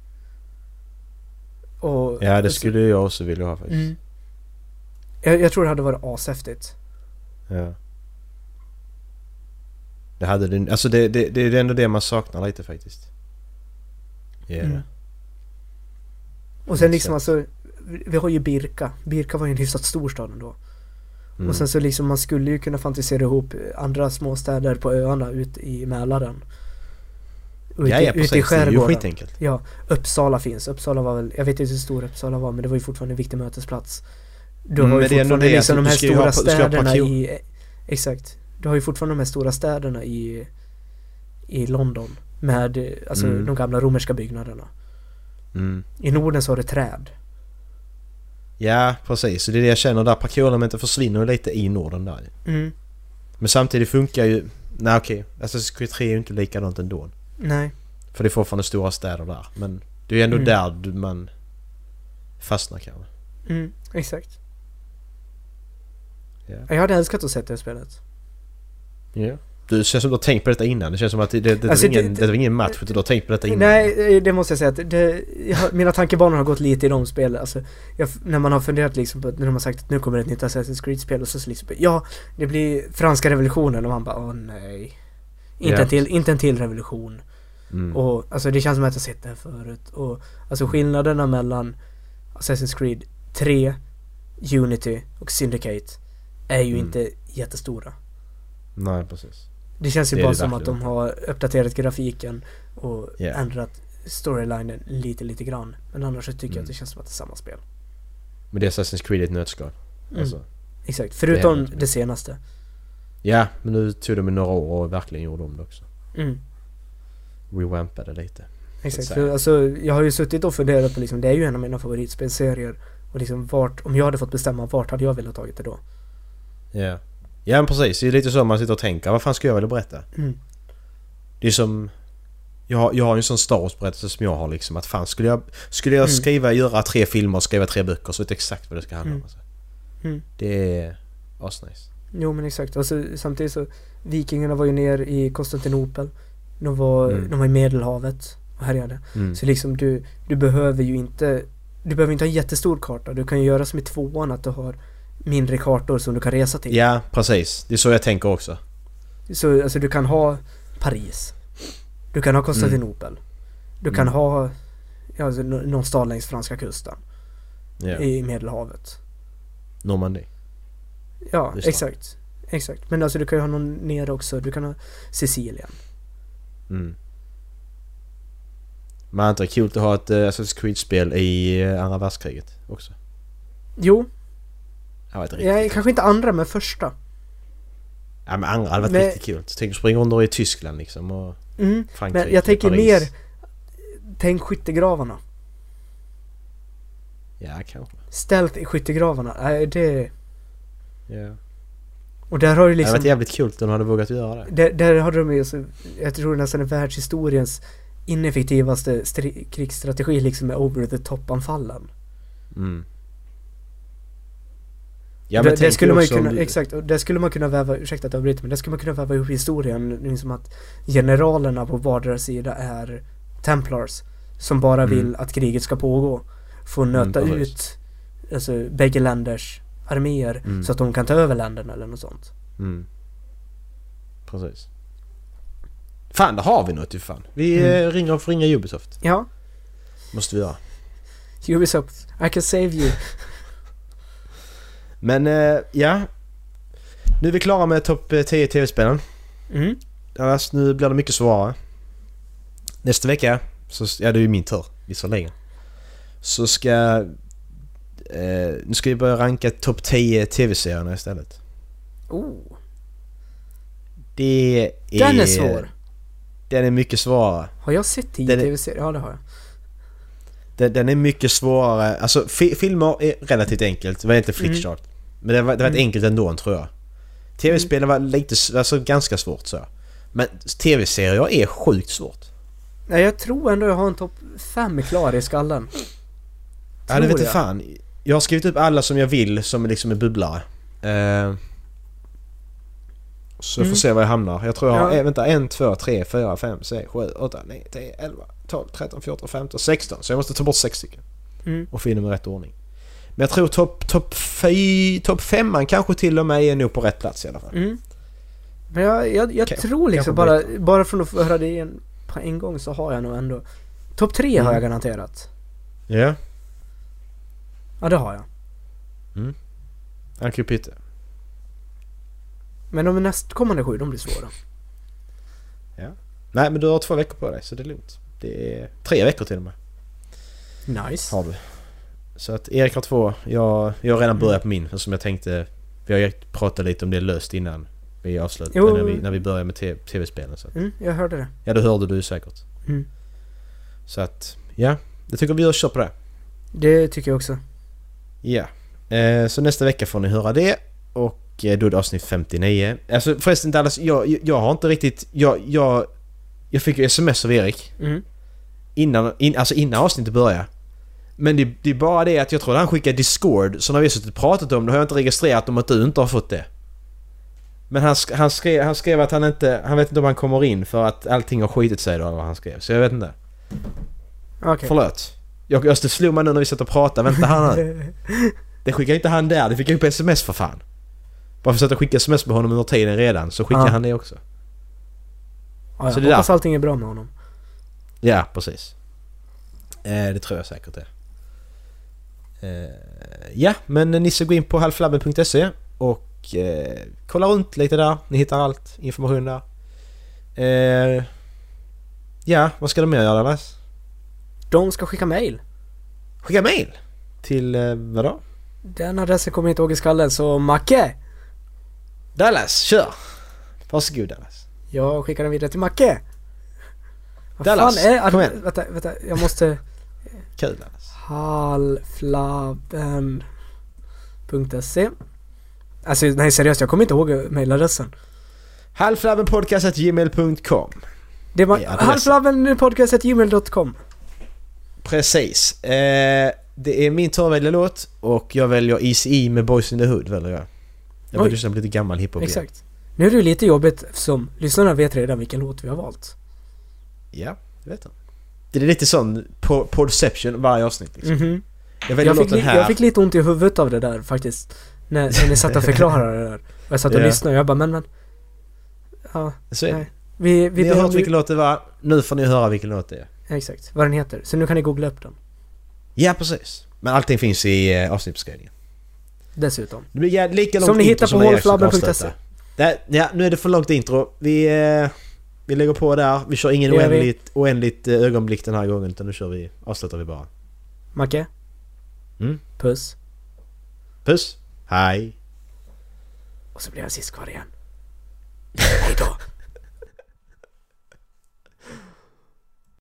Och, Ja det skulle jag också vilja ha faktiskt. Mm. Jag, jag tror det hade varit ashäftigt. Ja. Det hade det, alltså det, det, det är ändå det man saknar lite faktiskt. Ja. Mm. Och sen liksom alltså, vi- vi har ju Birka. Birka var ju en hyfsat stor stad ändå. Mm. Och sen så liksom man skulle ju kunna fantisera ihop andra småstäder på öarna ut i Mälaren. Ute, ja, ja ute i Det är ju skärgården. skitenkelt. Ja, Uppsala finns. Uppsala var väl, jag vet inte hur stor Uppsala var men det var ju fortfarande en viktig mötesplats. Du Mm, har ju är ändå fortfarande liksom de du här ju stora du ha städerna i... Exakt. Du har ju fortfarande de här stora städerna i... i London. Med alltså Mm. de gamla romerska byggnaderna. Mm. I Norden så har det träd. Ja, precis. Så det är det jag känner där. Parkourelementet försvinner ju lite i Norden där ju. Mm. Men samtidigt funkar ju... Nej okej. Assassin's Creed 3 är ju inte likadant ändå. Nej. För det är fortfarande stora städer där. Men det är ju ändå Mm. där du- man fastnar kanske. Mm, exakt. Ja. Jag hade älskat att se det spelet. Ja. Du känns som du har tänkt på detta innan. Det känns som att det, det, det, Alltså, är ingen, det- det, är ingen match utan du har tänkt på detta innan. Nej, eh, det måste jag säga att det, jag, mina tankebanor har gått lite i de spelen. Alltså, jag, när man har funderat liksom på, när de har sagt att nu kommer ett nytt Assassin's Creed-spel och så, så liksom, ja, det blir franska revolutionen och man bara, åh nej. Inte, Ja. en, till, inte en till revolution. Mm. Och alltså det känns som att jag sett det här förut. Och alltså skillnaderna mellan Assassin's Creed 3, Unity och Syndicate är ju Mm. inte jättestora. Nej, precis. Det känns ju Det bara det som att de har uppdaterat grafiken och Ja. ändrat storylinen lite, lite grann. Men annars så tycker jag Mm. att det känns som att det är samma spel. Men det är Assassin's Creed i ett nötskal. Mm. Alltså. Exakt, förutom det, inte. senaste. Ja, men nu tog de några år och verkligen gjorde om det också. Mm. Rewampade lite. Exakt, för alltså jag har ju suttit och funderat på liksom, det är ju en av mina favoritspelserier. Och liksom vart, om jag hade fått bestämma, vart hade jag velat tagit det då? Ja. Ja men precis, det är lite så man sitter och tänker. Vad fan ska jag vilja berätta? Mm. Det är som... Jag, har- jag har en sån Star Wars-berättelse som jag har liksom att fan skulle jag... Skulle jag Mm. skriva, göra tre filmer och skriva tre böcker så vet jag exakt vad det ska handla om Mm. alltså. Mm. Det är asnice. Jo men exakt, alltså, samtidigt så Vikingarna var ju ner i Konstantinopel De var, Mm. de var i Medelhavet och härjade Mm. Så liksom du, du behöver ju inte Du behöver inte ha en jättestor karta Du kan ju göra som i tvåan att du har Mindre kartor som du kan resa till Ja, precis. Det är så jag tänker också. Så alltså du kan ha Paris Du kan ha Konstantinopel Du kan Mm. ha alltså, nå- någon stad längs franska kusten Ja. I Medelhavet Normandie. Ja, är exakt Exakt, men alltså du kan ju ha någon nere också Du kan ha Sicilien Mm. Men är inte det kul att ha ett uh, Assassin's Creed-spel i uh, andra världskriget också? Jo, Det varit riktigt Ja, kanske inte andra men första. Ja men andra hade varit Men- riktigt kul. Tänk att springa runt i Tyskland liksom och Mm. Frankrike, Men jag tänker Paris. mer, tänk skyttegravarna. Ja, kanske. Stealth i skyttegravarna. Nej, det... Ja. Och där har du Det hade liksom... jävligt kul de hade vågat göra det. Där, där hade de ju så, jag tror nästan är världshistoriens ineffektivaste krigsstrategi liksom med over the top-anfallen. Mm. Ja det, men det tänk skulle ju man ju kunna, du- exakt, och det skulle man kunna väva, ursäkta att jag avbryter, men det skulle man kunna väva ihop historien, liksom att generalerna på vardera sida är Templars, som bara Mm. vill att kriget ska pågå. Får nöta precis. ut, alltså bägge länders arméer, Mm. så att de kan ta över länderna eller något sånt. Mm. Precis. Fan, där har vi något ju fan. Vi Mm. eh, ringer och får ringa Ubisoft. Ja, Måste vi göra. Ubisoft, I can save you. Men eh, ja. Nu är vi klara med topp eh, 10 tv-spelen. Mm. Alltså, nu blir det mycket svårare. Nästa vecka, så, ja det är ju min tur visserligen. Så ska... Eh, nu ska vi börja ranka topp 10 tv-serierna istället. Oh, Det är... den är svår. Den är mycket svårare. Har jag sett tio Den är- tv-serier? Ja, det har jag. Den, den är mycket svårare. Alltså fi, filmer är relativt enkelt. Det var inte flickchart. Men det var, det var Mm. enkelt ändå tror jag. Tv-spel var lite, alltså ganska svårt så. Men tv-serier är sjukt svårt. Nej, jag tror ändå jag har en topp fem klar i skallen. Ja, det Tror vet jag. jag. fan. Jag har skrivit upp alla som jag vill som liksom är bubblare. Eh, så jag får Mm. se var jag hamnar. Jag tror jag har, Ja. eh, vänta, 1, 2, 3, 4, 5, 6, 7, 8, 9, 10, 11, 12, 13, 14, 15, 16. Så jag måste ta bort 6 stycken. Mm. Och få in dem i rätt ordning. Men jag tror topp top topp femman kanske till och med är nog på rätt plats i alla fall. Mm. Men jag, jag, jag Kan- tror liksom bara, bara från att få höra det en, på en gång så har jag nog ändå Topp tre har Mm. jag garanterat. Ja. Ja, det har jag. Anki Pitte. Men de nästkommande sju, de blir svåra. Nej men du har två veckor på dig så det är lugnt. Det är tre veckor till och med. Nice. Har du. Så att Erik har två. Jag, jag har redan börjat på min som jag tänkte... Vi har ju pratat lite om det löst innan. Vi avslut, Jo. när, vi, när vi börjar med tv-spelen. Så. att- Mm, jag hörde det. Ja, det hörde du säkert. Mm. Så att, ja. Det tycker vi gör kör på det. Det tycker jag också. Ja. Eh, så nästa vecka får ni höra det. Och eh, då är det avsnitt 59. Alltså förresten Dallas, jag, jag, har inte riktigt... Jag, jag, jag fick ju sms av Erik. Mm. Innan, in, alltså innan avsnittet började. Men det, det är bara det att jag tror att han skickade Discord, så när vi har suttit och pratat om det har jag inte registrerat om att du inte har fått det. Men han, sk- han, skrev, han skrev att han inte... Han vet inte om han kommer in för att allting har skitit sig då, eller vad han skrev. Så jag vet inte. Okej. Förlåt. Jag, jag slog mig nu när vi satt och pratade. Vänta han nu. Det skickade inte han där, det fick jag ju på sms för fan. Bara för att jag skickade sms med honom under tiden redan, så skickade Ja. han det också. Ja, Så jag det hoppas där. allting är bra med honom. Ja, precis. Eh, det tror jag säkert det. Eh, ja, men ni ska gå in på halflabben.se och eh, kolla runt lite där. Ni hittar allt, information där. Eh, ja, vad ska de mer göra Dallas? De ska skicka mail. Skicka mail! Till eh, vadå? Den adressen kommer jag inte ihåg i skallen, så Macke! Dallas, kör! Varsågod Dallas. Jag skickar den vidare till Macke. Vad Dallas, fan är... kom igen. Vänta, vänta, jag måste... Kul Dallas. Halflabben.se Alltså nej seriöst, jag kommer inte ihåg mailadressen. Halflabbenpodcast.gmail.com Det var halflabbenpodcast.gmail.com Precis. Eh, det är min tur att välja låt och jag väljer Easy med Boys in the Hood väljer jag. Jag vill lyssna på lite gammal hiphop igen. Exakt. Nu är det lite jobbigt eftersom lyssnarna vet redan vilken låt vi har valt. Ja, det vet jag. Det är lite sån po- podception varje avsnitt liksom. Mhm. Jag väljer Jag fick, låten här. jag fick lite ont i huvudet av det där faktiskt. När, när ni satt och förklarade det där. Och jag satt och Ja. lyssnade och jag bara men men... Ja, Så är nej. Vi, vi Ni har hört vilken låt det var. Nu får ni höra vilken låt det är. Exakt, vad den heter. Så nu kan ni googla upp den. Ja, precis. Men allting finns i eh, avsnittsbeskrivningen. Dessutom. Det blir lika långt Som ni hittar på. Det- Ja, nu är det för långt intro. Vi, eh, vi lägger på där. Vi kör ingen gör vi. oändligt, oändligt eh, ögonblick den här gången utan nu kör vi, avslutar vi bara. Macke? Mm. Puss. Puss! Hej! Och så blir jag sist kvar igen.